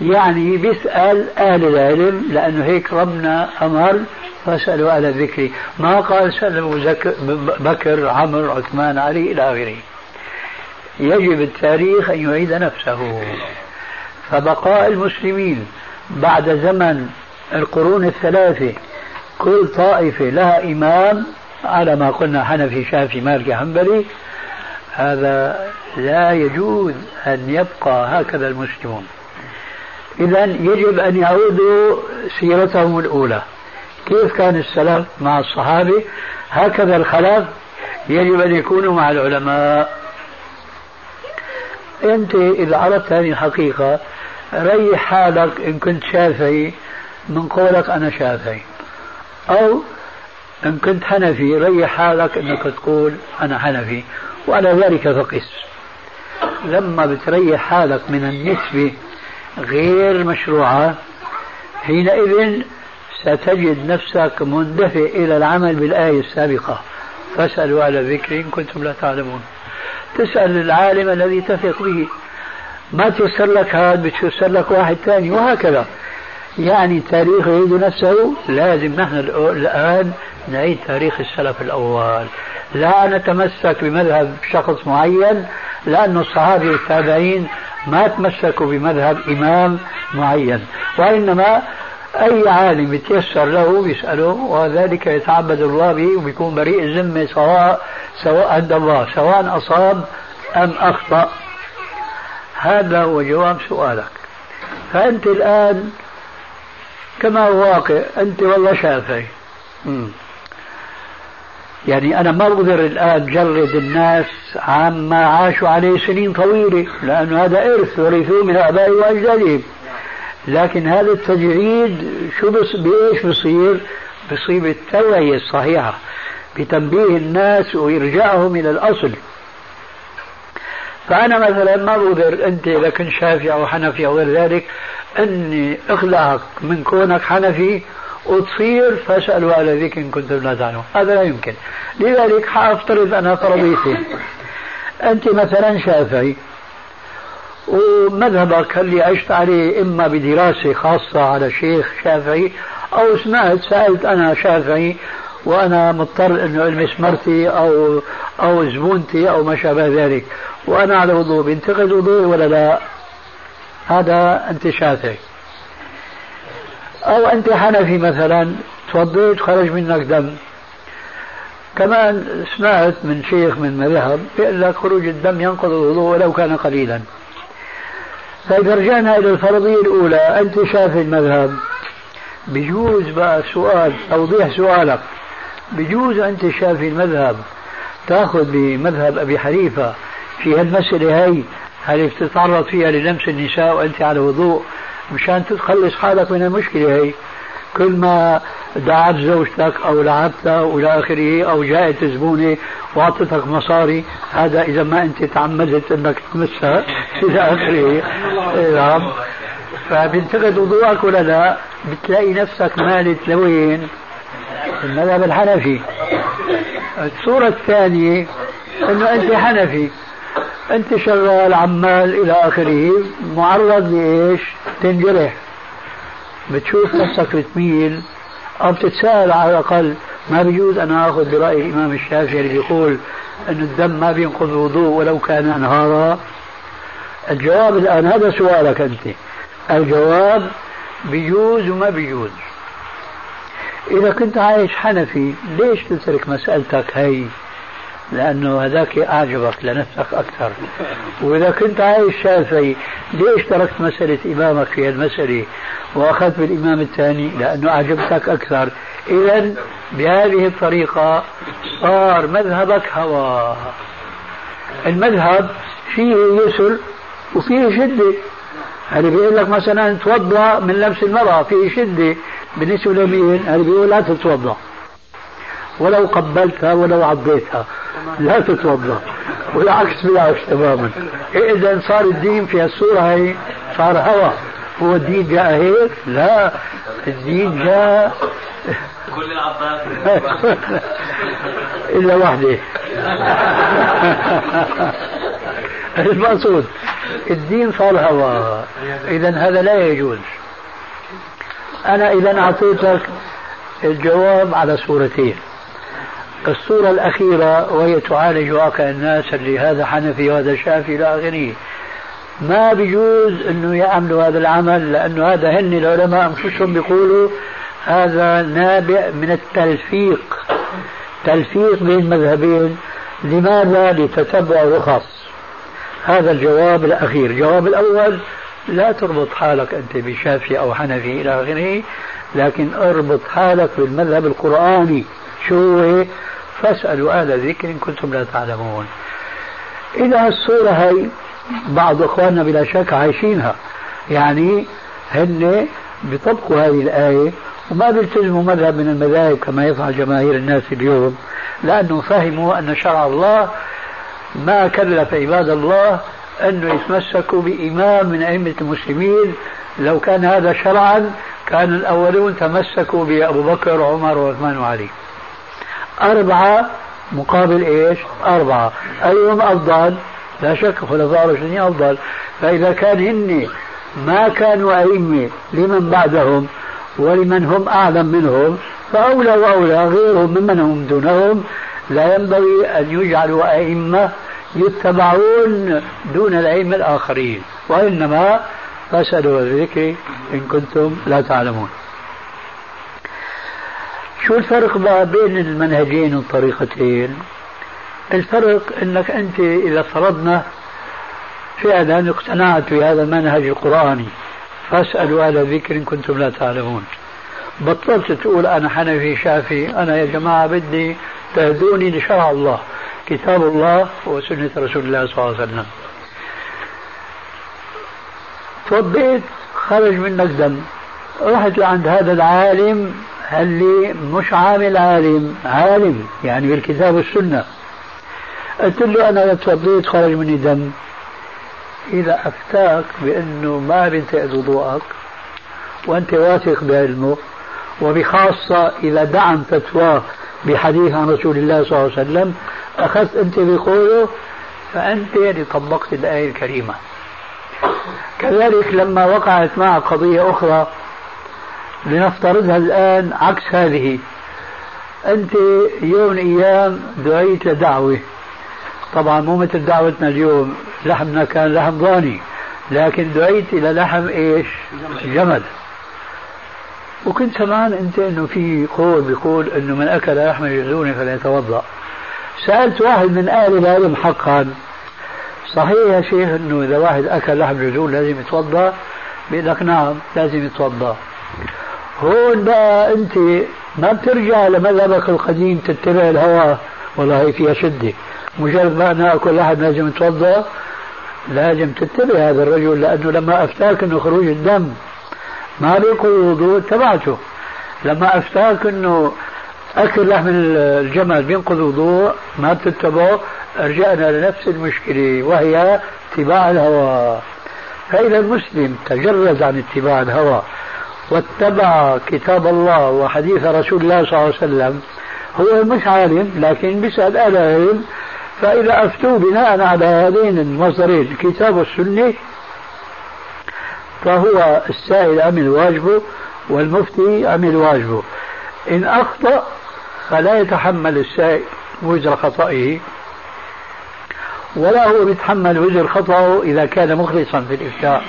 يعني بيسأل أهل العلم لأنه هيك ربنا أمر فاسألوا أهل الذكر. ما قال سألوا بكر عمر عثمان علي إلى آخره. يجب التاريخ أن يعيد نفسه. فبقاء المسلمين بعد زمن القرون الثلاثة كل طائفة لها إمام على ما قلنا حنفي شافعي مالكي حنبلي. هذا لا يجوز أن يبقى هكذا المسلمون. إذا يجب أن يعودوا سيرتهم الأولى. كيف كان السلف مع الصحابة؟ هكذا الخلف يجب أن يكونوا مع العلماء. أنت إذا عرفت هذه الحقيقة ريح حالك إن كنت شافعي من قولك أنا شافعي. أو إن كنت حنفي ريح حالك أنك تقول أنا حنفي. وعلى ذلك فقس. لما بتريح حالك من النسبة غير مشروعة حينئذ ستجد نفسك مندفع إلى العمل بالآية السابقة. فاسألوا على الذكر إن كنتم لا تعلمون. تسأل العالم الذي تثق به. ما تيسر لك هذا بتيسر لك واحد ثاني وهكذا. يعني التاريخ يعيد نفسه لازم نحن الآن نعيد تاريخ السلف الأول. لا نتمسك بمذهب شخص معين لأن الصحابة والتابعين ما تمسكوا بمذهب إمام معين. وإنما أي عالم يتيسر له بيسأله وذلك يتعبد الله به وبيكون بريء الذمة سواء سواء عند الله سواء أصاب أم أخطأ. هذا هو جواب سؤالك. فأنت الآن كما هو واقع أنت والله شافعي. يعني أنا ما بقدر الآن جرد الناس عما عاشوا عليه سنين طويلة لأنه هذا إرث ورثوه من آبائهم وأجدادهم. لكن هذا التجريد شو بس بإيش بصير؟ بصير بالتوعية الصحيحة بتنبيه الناس وإرجاعهم إلى الأصل. فأنا مثلا ما بقدر أنت إذا كنت شافعي أو حنفي أو غير ذلك أني أخلعك من كونك حنفي وتصير فاسألوا على ذكر إن كنتم لا تعلمون. هذا لا يمكن. لذلك حأفترض أنا فرضيتي أنت مثلا شافعي ومذهبك اللي عشت عليه إما بدراسة خاصة على شيخ شافعي أو سمعت سألت أنا شافعي وأنا مضطر أنه ألمس مرتي أو أو زبونتي أو ما شابه ذلك. وأنا على وضوء. بينتقد وضوءي ولا لا؟ هذا أنت شافعي. أو أنت حنفي مثلا توضيت خرج منك دم. كمان سمعت من شيخ من مذهب بيقول لك خروج الدم ينقض الوضوء ولو كان قليلا. فإذا رجعنا إلى الفرضية الأولى. أنت شايف المذهب. بجوز بقى سؤال توضيح سؤالك. بجوز أنت شافي المذهب. تأخذ بمذهب أبي حنيفة في هالمسألة هي هل بتتعرض فيها للمس النساء وأنت على وضوء؟ مشان تخلص حالك من المشكلة هي كل ما دعت زوجتك أو لعبتها والى آخره أو جاءت زبونه وأعطتك مصاري. هذا إذا ما أنت تعمدت أنك تمسها إلى آخره. نعم فبينتقد وضوءك ولا لا بتلاقي نفسك مالت لوين؟ المذهب الحنفي. الصورة الثانية إنه أنت حنفي. أنت شغال عمال إلى آخره معرض لإيش؟ تنجرح بتشوف نفسك بتميل أو بتتساءل على الأقل ما بيجوز أنا آخذ برأي الإمام الشافعي اللي بيقول أن الدم ما بينقض الوضوء ولو كان أنهارا؟ الجواب الآن هذا سؤالك أنت. الجواب بيجوز وما بيجوز. إذا كنت عايش حنفي ليش تترك مسألتك هي؟ لأنه هذاك أعجبك لنفسك أكثر. وإذا كنت عايش شافعي ليش تركت مسألة إمامك في المسألة وأخذت بالإمام الثاني؟ لأنه أعجبتك أكثر. إذا بهذه الطريقة صار مذهبك هوى. المذهب فيه يسر وفيه شدة. هذا بيقول لك مثلا توضأ من لمس المرأة؟ فيه شدة. بالنسبة لمين؟ هذا بيقول لا تتوضأ. ولو قبلتها ولو عضيتها. لا تتوضأ. والعكس بالعكس تماما. إذا صار الدين في الصورة هي صار هوى. هو الدين جاء هيك لا. الدين جاء. كل العباس إلا واحدة. المقصود الدين صار هوى. إذا هذا لا يجوز. أنا إذا أعطيتك الجواب على صورتين الصورة الأخيرة وهي تعالج واقع الناس اللي هذا حنفي وهذا شافي إلى آخره. ما بيجوز أنه يعملوا هذا العمل لأنه هذا هن العلماء أنفسهم بيقولوا هذا نابع من التلفيق. تلفيق بين المذهبين لماذا؟ لتتبع رخص. هذا الجواب الأخير. الجواب الأول لا تربط حالك أنت بشافعي أو حنفي إلى آخره لكن اربط حالك بالمذهب القرآني. شو هو؟ فاسألوا أهل الذكر إن كنتم لا تعلمون. إذا الصورة هي بعض إخواننا بلا شك عايشينها. يعني هن بيطبقوا هذه الآية وما بيلتزموا مذهب من المذاهب كما يفعل جماهير الناس اليوم لأنه فهموا أن شرع الله ما كلف عباد الله أنه يتمسكوا بإمام من أئمة المسلمين. لو كان هذا شرعا كان الأولون تمسكوا بأبو بكر وعمر وعثمان وعلي. أربعة مقابل إيش؟ أربعة. أيهم أفضل؟ لا شك خلفاء الراشدين أفضل. فإذا كان هن ما كانوا أئمة لمن بعدهم ولمن هم أعلم منهم فأولى وأولى غيرهم ممن هم دونهم. لا ينبغي أن يجعلوا أئمة يتبعون دون الأئمة الآخرين وإنما فاسألوا الذكر إن كنتم لا تعلمون. شو الفرق بقى بين المنهجين والطريقتين؟ الفرق إنك أنت إذا فرضنا فعلا اقتنعت بهذا المنهج القرآني فاسألوا أهل الذكر إن كنتم لا تعلمون. بطلت تقول أنا حنفي شافي أنا يا جماعة بدي تهدوني لشرع الله. كتاب الله وسنة رسول الله صلى الله عليه وسلم. توضيت خرج منك دم. رحت لعند هذا العالم اللي مش عامل عالم عالم يعني بالكتاب والسنة. قلت له أنا توضيت خرج مني دم. إذا أفتاك بأنه ما بينتقد وضوءك وأنت واثق بعلمه وبخاصة إذا دعم فتواه بحديث عن رسول الله صلى الله عليه وسلم أخذت أنت بقوله فأنت اللي طبقت الآية الكريمة. كذلك لما وقعت معك قضية أخرى لنفترضها الآن عكس هذه. أنت يوم من الأيام دعيت لدعوة. طبعا مو مثل دعوتنا اليوم لحمنا كان لحم ضاني لكن دعيت إلى لحم إيش؟ جمل. وكنت سمعان أنت أنه في قول بيقول أنه من أكل لحم الجزون فليتوضأ. سألت واحد من أهل العلم حقا. صحيح يا شيخ أنه إذا واحد أكل لحم الجزون لازم يتوضأ؟ بيقول لك نعم لازم يتوضأ. هون بقى أنت ما بترجع لمذهبك القديم تتبع الهوى. والله فيها شدة مجرد ما أنا أكل لحم لازم يتوضأ لازم تتبع هذا الرجل لأنه لما أفتاك أنه خروج الدم. ما بينقض الوضوء اتبعته لما أفتاك أنه أكل لحم الجمل بينقض الوضوء ما بتتبعه رجعنا لنفس المشكلة وهي اتباع الهوى. فإذا المسلم تجرد عن اتباع الهوى. واتبع كتاب الله وحديث رسول الله صلى الله عليه وسلم. هو مش عالم لكن بيسأل أهل العلم. فإذا أفتوا بناء على هذين المصدرين الكتاب والسنة فهو السائل عمل واجبه والمفتي عمل واجبه إن أخطأ فلا يتحمل السائل وزر خطئه. ولا هو يتحمل وزر خطأه إذا كان مخلصا في الإفتاء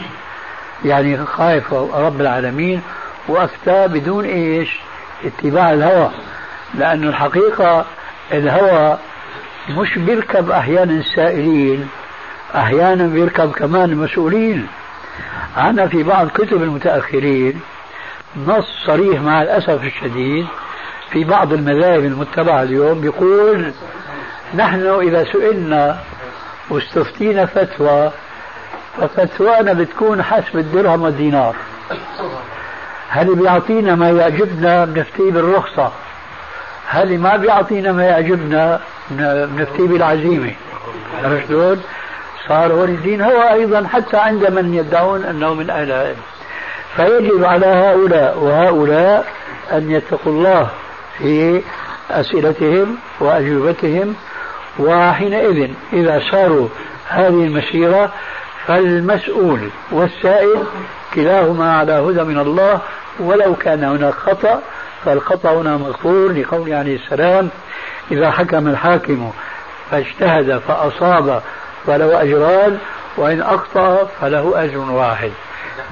يعني خايف رب العالمين وأفتى بدون إيش؟ اتباع الهوى. لأن الحقيقة الهوى مش بيركب أحيانا السائلين أحيانا بيركب كمان المسؤولين عندنا في بعض كتب المتأخرين نص صريح مع الأسف الشديد في بعض المذاهب المتبعة اليوم بيقول نحن إذا سئلنا واستفتينا فتوى ففتوانا بتكون حسب الدرهم والدينار. هل بيعطينا ما يعجبنا بنفتي بالرخصة؟ هل ما بيعطينا ما يعجبنا بنفتي بالعزيمة؟ عرفت شلون؟ صار هو الدين هو أيضا حتى عند من يدعون أنه من أهل العلم. فيجب على هؤلاء وهؤلاء أن يتقوا الله في أسئلتهم وأجوبتهم وحينئذ إذا صاروا هذه المسيرة فالمسؤول والسائل كلاهما على هدى من الله ولو كان هناك خطأ فالخطأ هنا مغفور لقول عليه السلام إذا حكم الحاكم فاجتهد فأصاب فله أجران وإن أخطأ فله أجر واحد.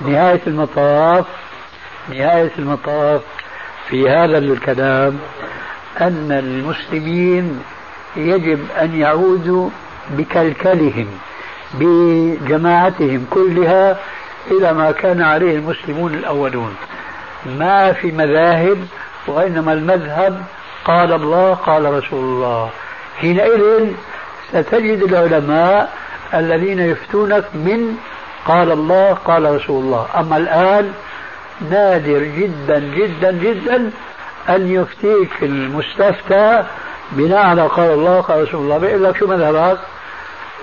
نهاية المطاف نهاية المطاف في هذا الكلام أن المسلمين يجب أن يعودوا بكلكلهم. بجماعتهم كلها إلى ما كان عليه المسلمون الأولون. ما في مذاهب وإنما المذهب قال الله قال رسول الله. حينئذ ستجد العلماء الذين يفتونك من قال الله قال رسول الله. أما الآن نادر جدا جدا جدا أن يفتيك المستفتى بناء على قال الله قال رسول الله. بيقول لك شو مذهبك؟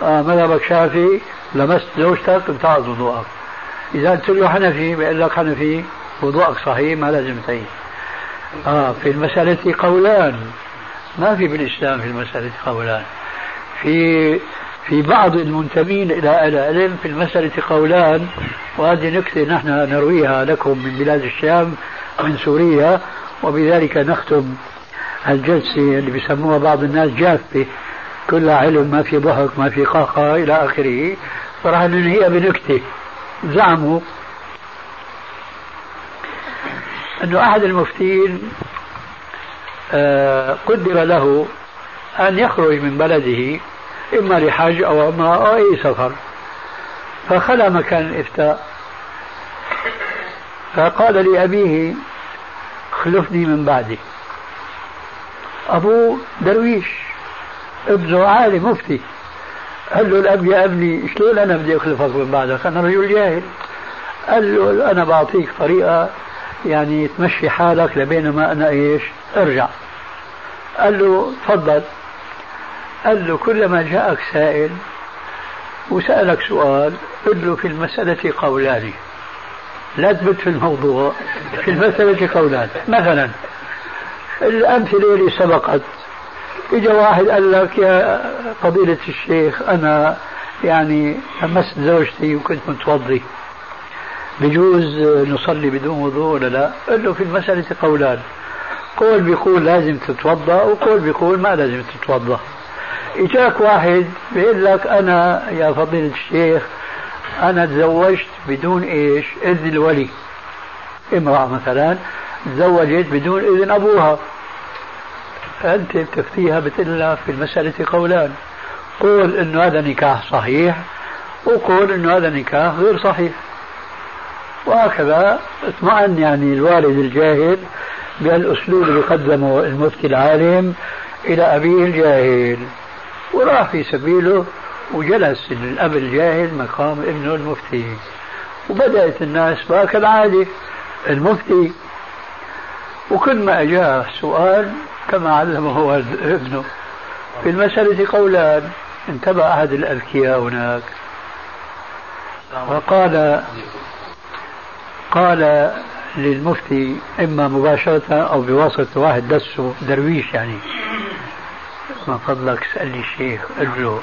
آه مذهبك شافعي لمست زوجتك انتهت وضوءك. إذا قلت له حنفي بيقول لك حنفي وضوءك صحيح ما لازم تعيد. آه في المسألة قولان. ما في بالإسلام في المسألة قولان. في في بعض المنتمين إلى العلم في المسألة قولان وهذه نكتة نحن نرويها لكم من بلاد الشام من سوريا وبذلك نختم الجلسة اللي بيسموها بعض الناس جافة كلها علم ما في ضحك ما في قهقه إلى آخره. فراح ننهيها بنكتة زعموا أنه أحد المفتين آه، قدر له أن يخرج من بلده إما لحج أو أمرأة أو أي سفر. فخلى مكان الإفتاء. فقال لأبيه خلفني من بعدي. أبوه درويش. ابنه عالم مفتي. قال له الأب يا ابني شلون أنا بدي أخلفك من بعدك؟ أنا رجل جاهل. قال له أنا بعطيك طريقة يعني تمشي حالك لبينما أنا إيش؟ أرجع. قال له تفضل. قال له كلما جاءك سائل وسألك سؤال قل له في المسألة قولان. لا تبت في الموضوع في المسألة قولان. مثلا الأمثلة اللي سبقت. إجا واحد قال لك يا فضيلة الشيخ أنا يعني لمست زوجتي وكنت متوضي. بجوز نصلي بدون وضوء ولا لا؟ قال له في المسألة قولان. قول بيقول لازم تتوضأ وقول بيقول ما لازم تتوضأ. إجاك واحد بيقول لك أنا يا فضيلة الشيخ أنا تزوجت بدون إيش؟ إذن الولي. امرأة مثلا تزوجت بدون إذن أبوها. أنت بتفتيها بتقول في المسألة قولان. قول إنه هذا نكاح صحيح وقول إنه هذا نكاح غير صحيح. وهكذا اطمأن يعني الوالد الجاهل بهالاسلوب اللي قدمه المفتي العالم إلى أبيه الجاهل. وراح في سبيله وجلس الأب الجاهل مقام ابنه المفتي. وبدأت الناس كالعاده المفتي. وكل ما اجاه سؤال كما علمه ابنه. في المسألة قولان انتبه أحد الأذكياء هناك. وقال قال للمفتي إما مباشرة أو بواسطة واحد دسه درويش يعني. من فضلك سألني الشيخ. قل له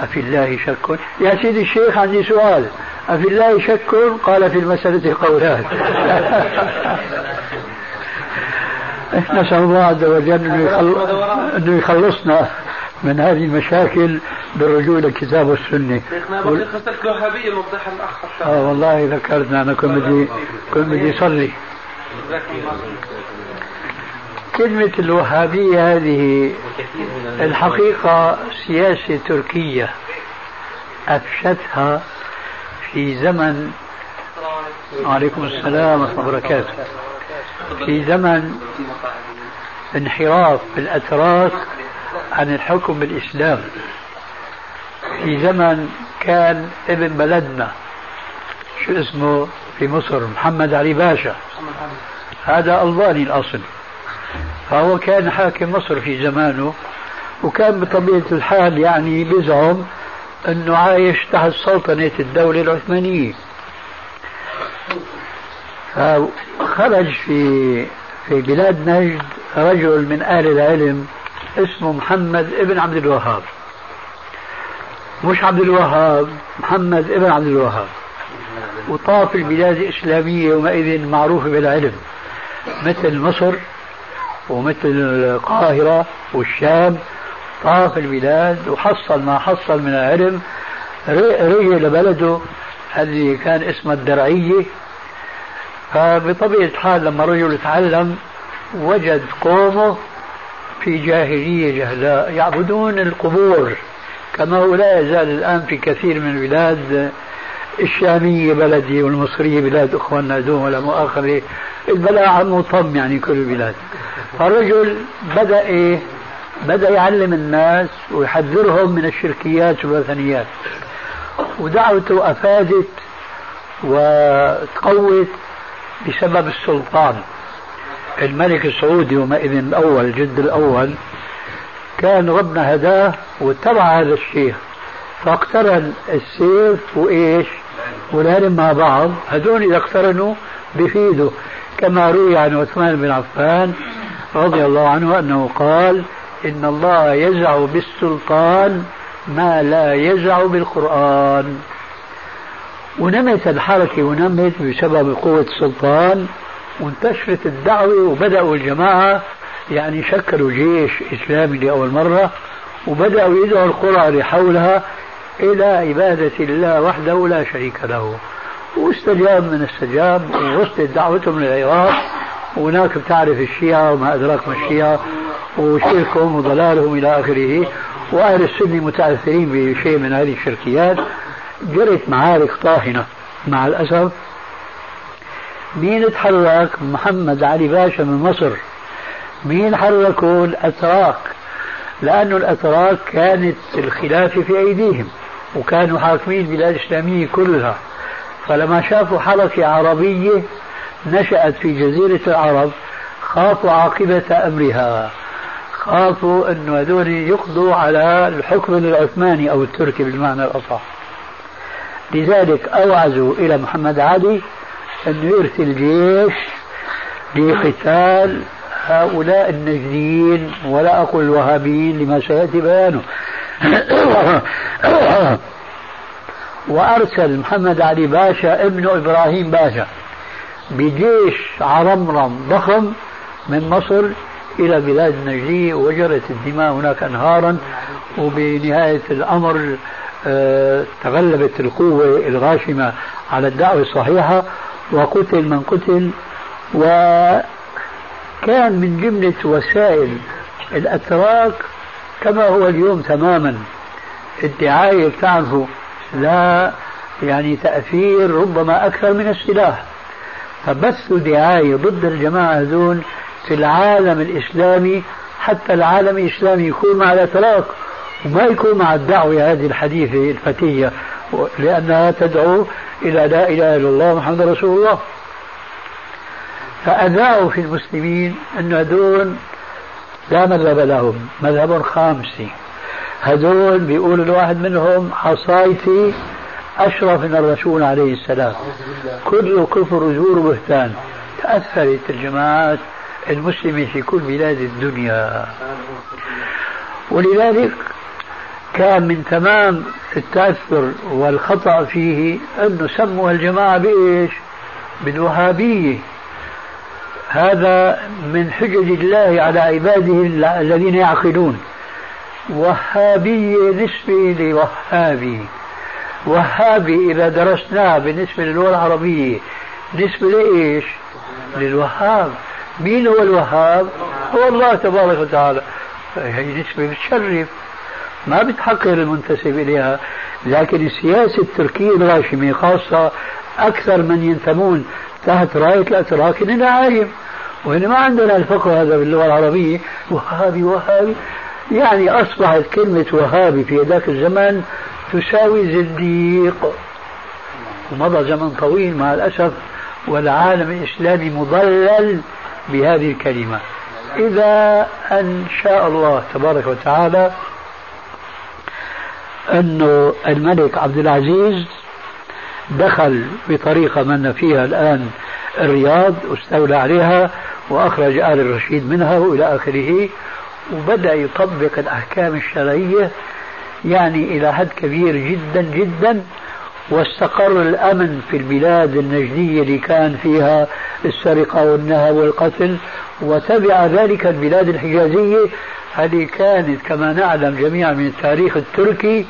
أفي الله شك؟ يا سيدي الشيخ عندي سؤال. أفي الله شك؟ قال في المسألة قولان. نسأل الله عز وجل أنه يخلصنا من هذه المشاكل بالرجوع إلى الكتاب والسنة. شيخنا بقي قصه الوهابيه نوضحها الأخ آه والله ذكرتنا أنا كنت بدي كنت بدي اصلي. كلمة الوهابية هذه الحقيقة سياسة تركية أفشتها في زمن وعليكم السلام ورحمة الله وبركاته في زمن انحراف الأتراك عن الحكم بالإسلام. في زمن كان ابن بلدنا شو اسمه؟ في مصر محمد علي باشا. هذا ألباني الأصل. فهو كان حاكم مصر في زمانه وكان بطبيعة الحال يعني بزعم أنه عايش تحت سلطنة الدولة العثمانية. فخرج في في بلاد نجد رجل من أهل العلم اسمه محمد ابن عبد الوهاب. مش عبد الوهاب محمد ابن عبد الوهاب. وطاف البلاد الإسلامية ومئذ معروفة بالعلم مثل مصر ومثل القاهرة والشام. طاف البلاد وحصل ما حصل من العلم. رجع لبلده الذي كان اسمه الدرعية فبطبيعة الحال لما رجل تعلم وجد قومه في جاهلية جهلاء يعبدون القبور كما هو لا يزال الآن في كثير من البلاد الشامية بلدي والمصرية بلاد أخواننا دون ولا مؤاخذة البلاء عم طم يعني كل البلاد. فالرجل بدأ إيه؟ بدأ يعلم الناس ويحذرهم من الشركيات والوثنيات. ودعوته أفادت وتقوت بسبب السلطان. الملك السعودي يومئذ الأول الجد الأول كان ربنا هداه واتبع هذا الشيخ. فاقترن السيف وإيش؟ والعلم مع بعض. هذول إذا اقترنوا بفيدوا. كما روي عن عثمان بن عفان رضي الله عنه أنه قال إن الله يزع بالسلطان ما لا يزع بالقرآن. ونمت الحركة ونمت بسبب قوة السلطان وانتشرت الدعوة وبدأوا الجماعة يعني شكلوا جيش إسلامي لأول مرة وبدأوا يدعوا القرى اللي حولها إلى عبادة الله وحده لا شريك له. واستجاب من استجاب ووصلت دعوتهم للعراق. وهناك بتعرف الشيعة وما أدراك ما الشيعة وشركهم وضلالهم إلى آخره. وأهل السنة متأثرين بشيء من هذه الشركيات. جرت معارك طاحنة مع الأسف. مين تحرك؟ محمد علي باشا من مصر. مين حركوا الأتراك؟ لأن الأتراك كانت الخلافة في أيديهم وكانوا حاكمين البلاد الإسلامية كلها. فلما شافوا حركة عربية نشأت في جزيرة العرب خافوا عاقبة أمرها. خافوا أنه هذول يقضوا على الحكم العثماني أو التركي بالمعنى الأصح. لذلك أوعزوا إلى محمد علي أنه يرسل جيش لقتال هؤلاء النجديين ولا أقول الوهابيين لما سيأتي بيانه. وأرسل محمد علي باشا ابن إبراهيم باشا بجيش عرمرم ضخم من مصر إلى بلاد النجدية وجرت الدماء هناك أنهارا وبنهاية الأمر تغلبت القوة الغاشمة على الدعوة الصحيحة وقتل من قتل وكان من جملة وسائل الأتراك كما هو اليوم تماما. الدعاية بتعرفوا لا يعني تأثير ربما أكثر من السلاح. فبثوا دعاية ضد الجماعة هذول في العالم الإسلامي حتى العالم الإسلامي يكون مع الأتراك. وما يكون مع الدعوة هذه الحديثة الفتية لأنها تدعو إلى لا إله إلا الله محمد رسول الله. فأذاعوا في المسلمين أن هذول لا مذهب لهم مذهب خامسي. هذول بيقول الواحد منهم عصايتي أشرف من الرسول عليه السلام. كل كفر وزور وبهتان. تأثرت الجماعات المسلمة في كل بلاد الدنيا. ولذلك كان من تمام التأثر والخطأ فيه أنه سموا الجماعة بإيش؟ بالوهابية. هذا من حجج الله على عباده الذين يعقلون. وهابية نسبة لوهابي. وهابي إذا درسناه بالنسبة للغة العربية نسبة لإيش؟ للوهاب. مين هو الوهاب؟ هو الله تبارك وتعالى. هي نسبة بتشرف ما بتحقر المنتسب إليها. لكن السياسة التركية الغاشمة خاصة أكثر من ينتمون تحت راية الأتراك إننا عايم وهنا ما عندنا الفقه هذا باللغة العربية. وهابي وهابي. يعني أصبحت كلمة وهابي في ذاك الزمن تساوي زنديق. ومضى زمن طويل مع الأسف والعالم الإسلامي مضلل بهذه الكلمة. إذا أن شاء الله تبارك وتعالى أنه الملك عبد العزيز دخل بطريقة من فيها الآن الرياض واستولى عليها وأخرج آل الرشيد منها وإلى آخره وبدأ يطبق الأحكام الشرعية يعني إلى حد كبير جدا جدا واستقر الأمن في البلاد النجدية اللي كان فيها السرقة والنهب والقتل وتبع ذلك البلاد الحجازية هذه كانت كما نعلم جميعا من التاريخ التركي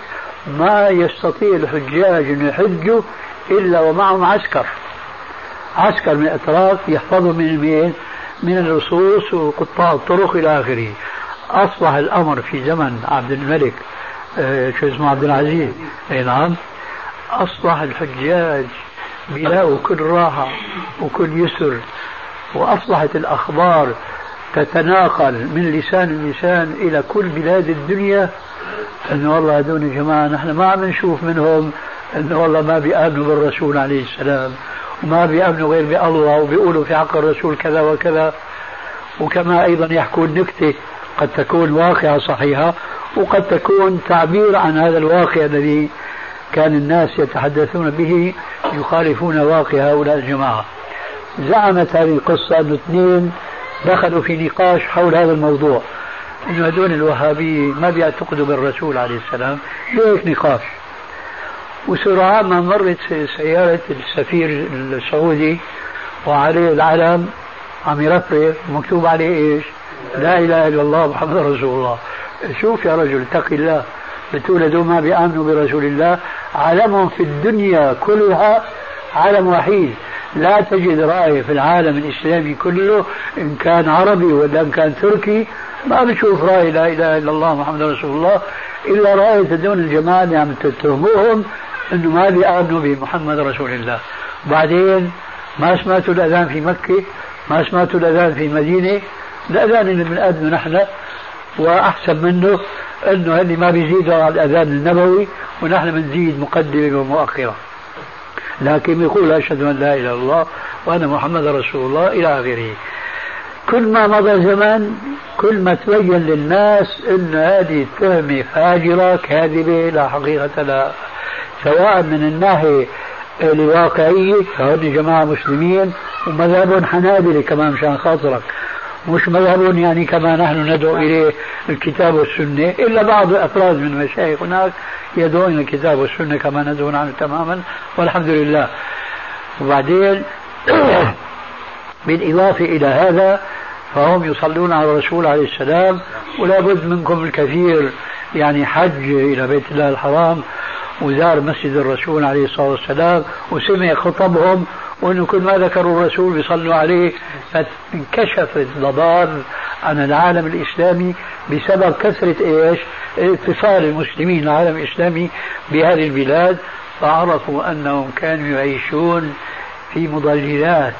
ما يستطيع الحجاج أن يحجوا إلا ومعهم عسكر. عسكر من الأتراك يحفظوا من المين من اللصوص وقطاع الطرق إلى آخره. أصبح الأمر في زمن عبد الملك آه، شو اسمه عبد العزيز. أي نعم. أصبح الحجاج بيلاقوا كل راحة وكل يسر وأصبحت الأخبار تتناقل من لسان لسان إلى كل بلاد الدنيا انه والله هذول الجماعه نحن ما عم نشوف منهم انه والله ما بيأمنوا بالرسول عليه السلام وما بيأمنوا غير بالله وبيقولوا في حق الرسول كذا وكذا. وكما أيضا يحكون نكتة قد تكون واقعة صحيحة وقد تكون تعبير عن هذا الواقع الذي كان الناس يتحدثون به يخالفون واقع هؤلاء الجماعة. زعمت هذه القصة أن اثنين دخلوا في نقاش حول هذا الموضوع. انه هذول الوهابية ما بيعتقدوا بالرسول عليه السلام. هيك نقاش؟ وسرعان ما مرت سيارة السفير السعودي وعليه العلم عم يرفرف مكتوب عليه إيش؟ لا إله إلا الله محمد رسول الله. شوف يا رجل اتق الله. بتولدوا ما بيآمنوا برسول الله. علمهم في الدنيا كلها علم وحيد. لا تجد رأي في العالم الإسلامي كله إن كان عربي ولا إن كان تركي ما بشوف رأي لا إله إلا الله محمد رسول الله إلا رأي تدون الجماعة اللي عم تتهموهم أنه ما بيآمنوا بمحمد رسول الله. بعدين ما سمعتوا الأذان في مكة ما سمعتوا الأذان في المدينة الأذان اللي بنقدمه نحن وأحسن منه أنه اللي ما بيزيدوا على الأذان النبوي ونحن بنزيد مقدمة ومؤخرة. لكن يقول أشهد أن لا إله إلا الله وأنا محمد رسول الله إلى آخره. كل ما مضى زمن كل ما تبين للناس أن هذه التهمة فاجرة كاذبة لا حقيقة لها. سواء من الناحية الواقعية فهن جماعة مسلمين ومذهب حنابلة كمان مشان خاطرك. مش مذهب يعني كما نحن ندعو إليه الكتاب والسنة. إلا بعض الأفراد من المشايخ هناك يدعون الكتاب والسنة كما ندعو عنه تماما والحمد لله. وبعدين بالإضافة إلى هذا فهم يصلون على الرسول عليه السلام ولا بد منكم الكثير يعني حج إلى بيت الله الحرام وزار مسجد الرسول عليه الصلاة والسلام وسمع خطبهم وانه كل ما ذكروا الرسول بيصلوا عليه فانكشف الضباب عن العالم الإسلامي بسبب كثرة إيش؟ اتصال المسلمين العالم الإسلامي بهذه البلاد فعرفوا أنهم كانوا يعيشون في مضللات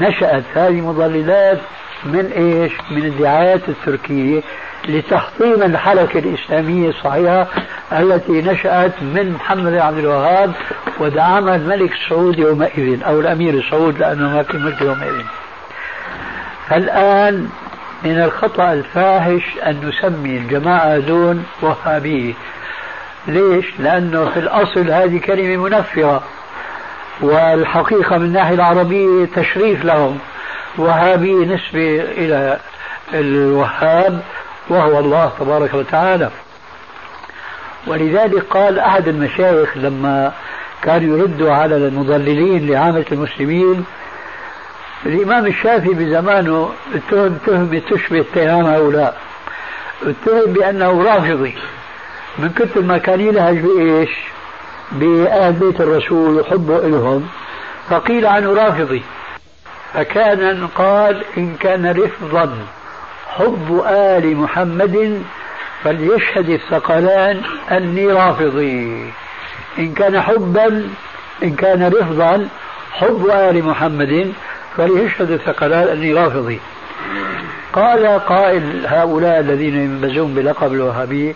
نشأت هذه المضللات من إيش؟ من الدعايات التركية لتحطيم الحركة الإسلامية الصحيحة التي نشأت من محمد عبد الوهاب ودعمها الملك سعود يومئذ أو الأمير سعود لأنه ما كان ملك يومئذ. فالآن من الخطأ الفاحش أن نسمي الجماعة دون وهابية. ليش؟ لأنه في الأصل هذه كلمة منفرة والحقيقة من الناحية العربية تشريف لهم. وهابي نسبة إلى الوهاب وهو الله تبارك وتعالى. ولذلك قال أحد المشايخ لما كان يرد على المضللين لعامة المسلمين الإمام الشافعي بزمانه اتهم تهمة تشبه اتهام هؤلاء. اتهم بأنه رافضي. من كثر ما كان يلهج بإيش؟ بأهل بيت الرسول وحبه إلهم. فقيل عنه رافضي. فكان قال إن كان رفضا. حب آل محمد فليشهد الثقلان أني رافضي. إن كان حبا إن كان رفضا حب آل محمد فليشهد الثقلان أني رافضي. قال قائل هؤلاء الذين ينبزون بلقب الوهابي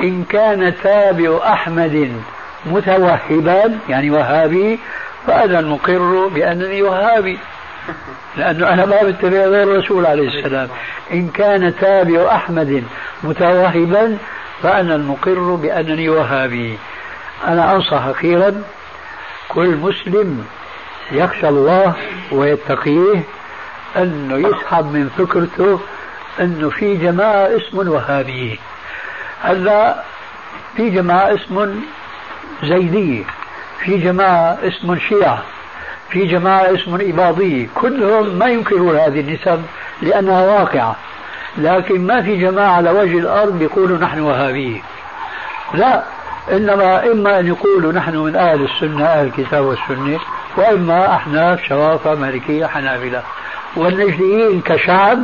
إن كان تابع أحمد متوهبا يعني وهابي فأنا المقر بأنني وهابي. لأنه أنا ما بتبع غير الرسول عليه السلام. إن كان تابع أحمد متوهبا فأنا المقر بأنني وهابي. أنا أنصح أخيرا كل مسلم يخشى الله ويتقيه أنه يسحب من فكرته أنه في جماعة اسم وهابية هلا في جماعة اسم زيدية في جماعة اسم شيعة. في جماعة اسمهم إباضية كلهم ما ينكرون هذه النسب لأنها واقعة. لكن ما في جماعة على وجه الأرض يقولوا نحن وهابية لا إنما إما أن يقولوا نحن من أهل السنة أهل الكتاب والسنة وإما أحناف شوافة مالكية حنابلة. والنجديين كشعب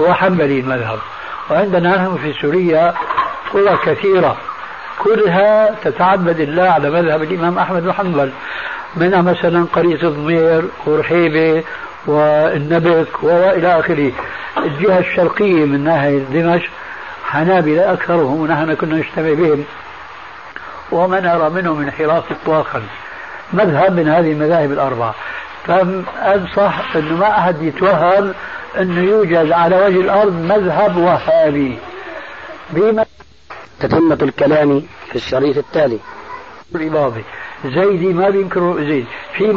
هو حنبلي المذهب. وعندنا نحن في سوريا قرى كثيرة. كلها تتعبد الله على مذهب الإمام أحمد بن حنبل. منها مثلا قرية الضمير ورحيبة والنبك وإلى آخره. الجهة الشرقية من ناحية دمشق حنابلة أكثرهم ونحن كنا نجتمع بهم. وما نرى منهم انحراف إطلاقا. مذهب من هذه المذاهب الأربعة. فأنصح أنه ما أحد يتوهم أنه يوجد على وجه الأرض مذهب وهابي. بما تتمة الكلام في الشريط التالي. زيدي ما بينكروا زيد. في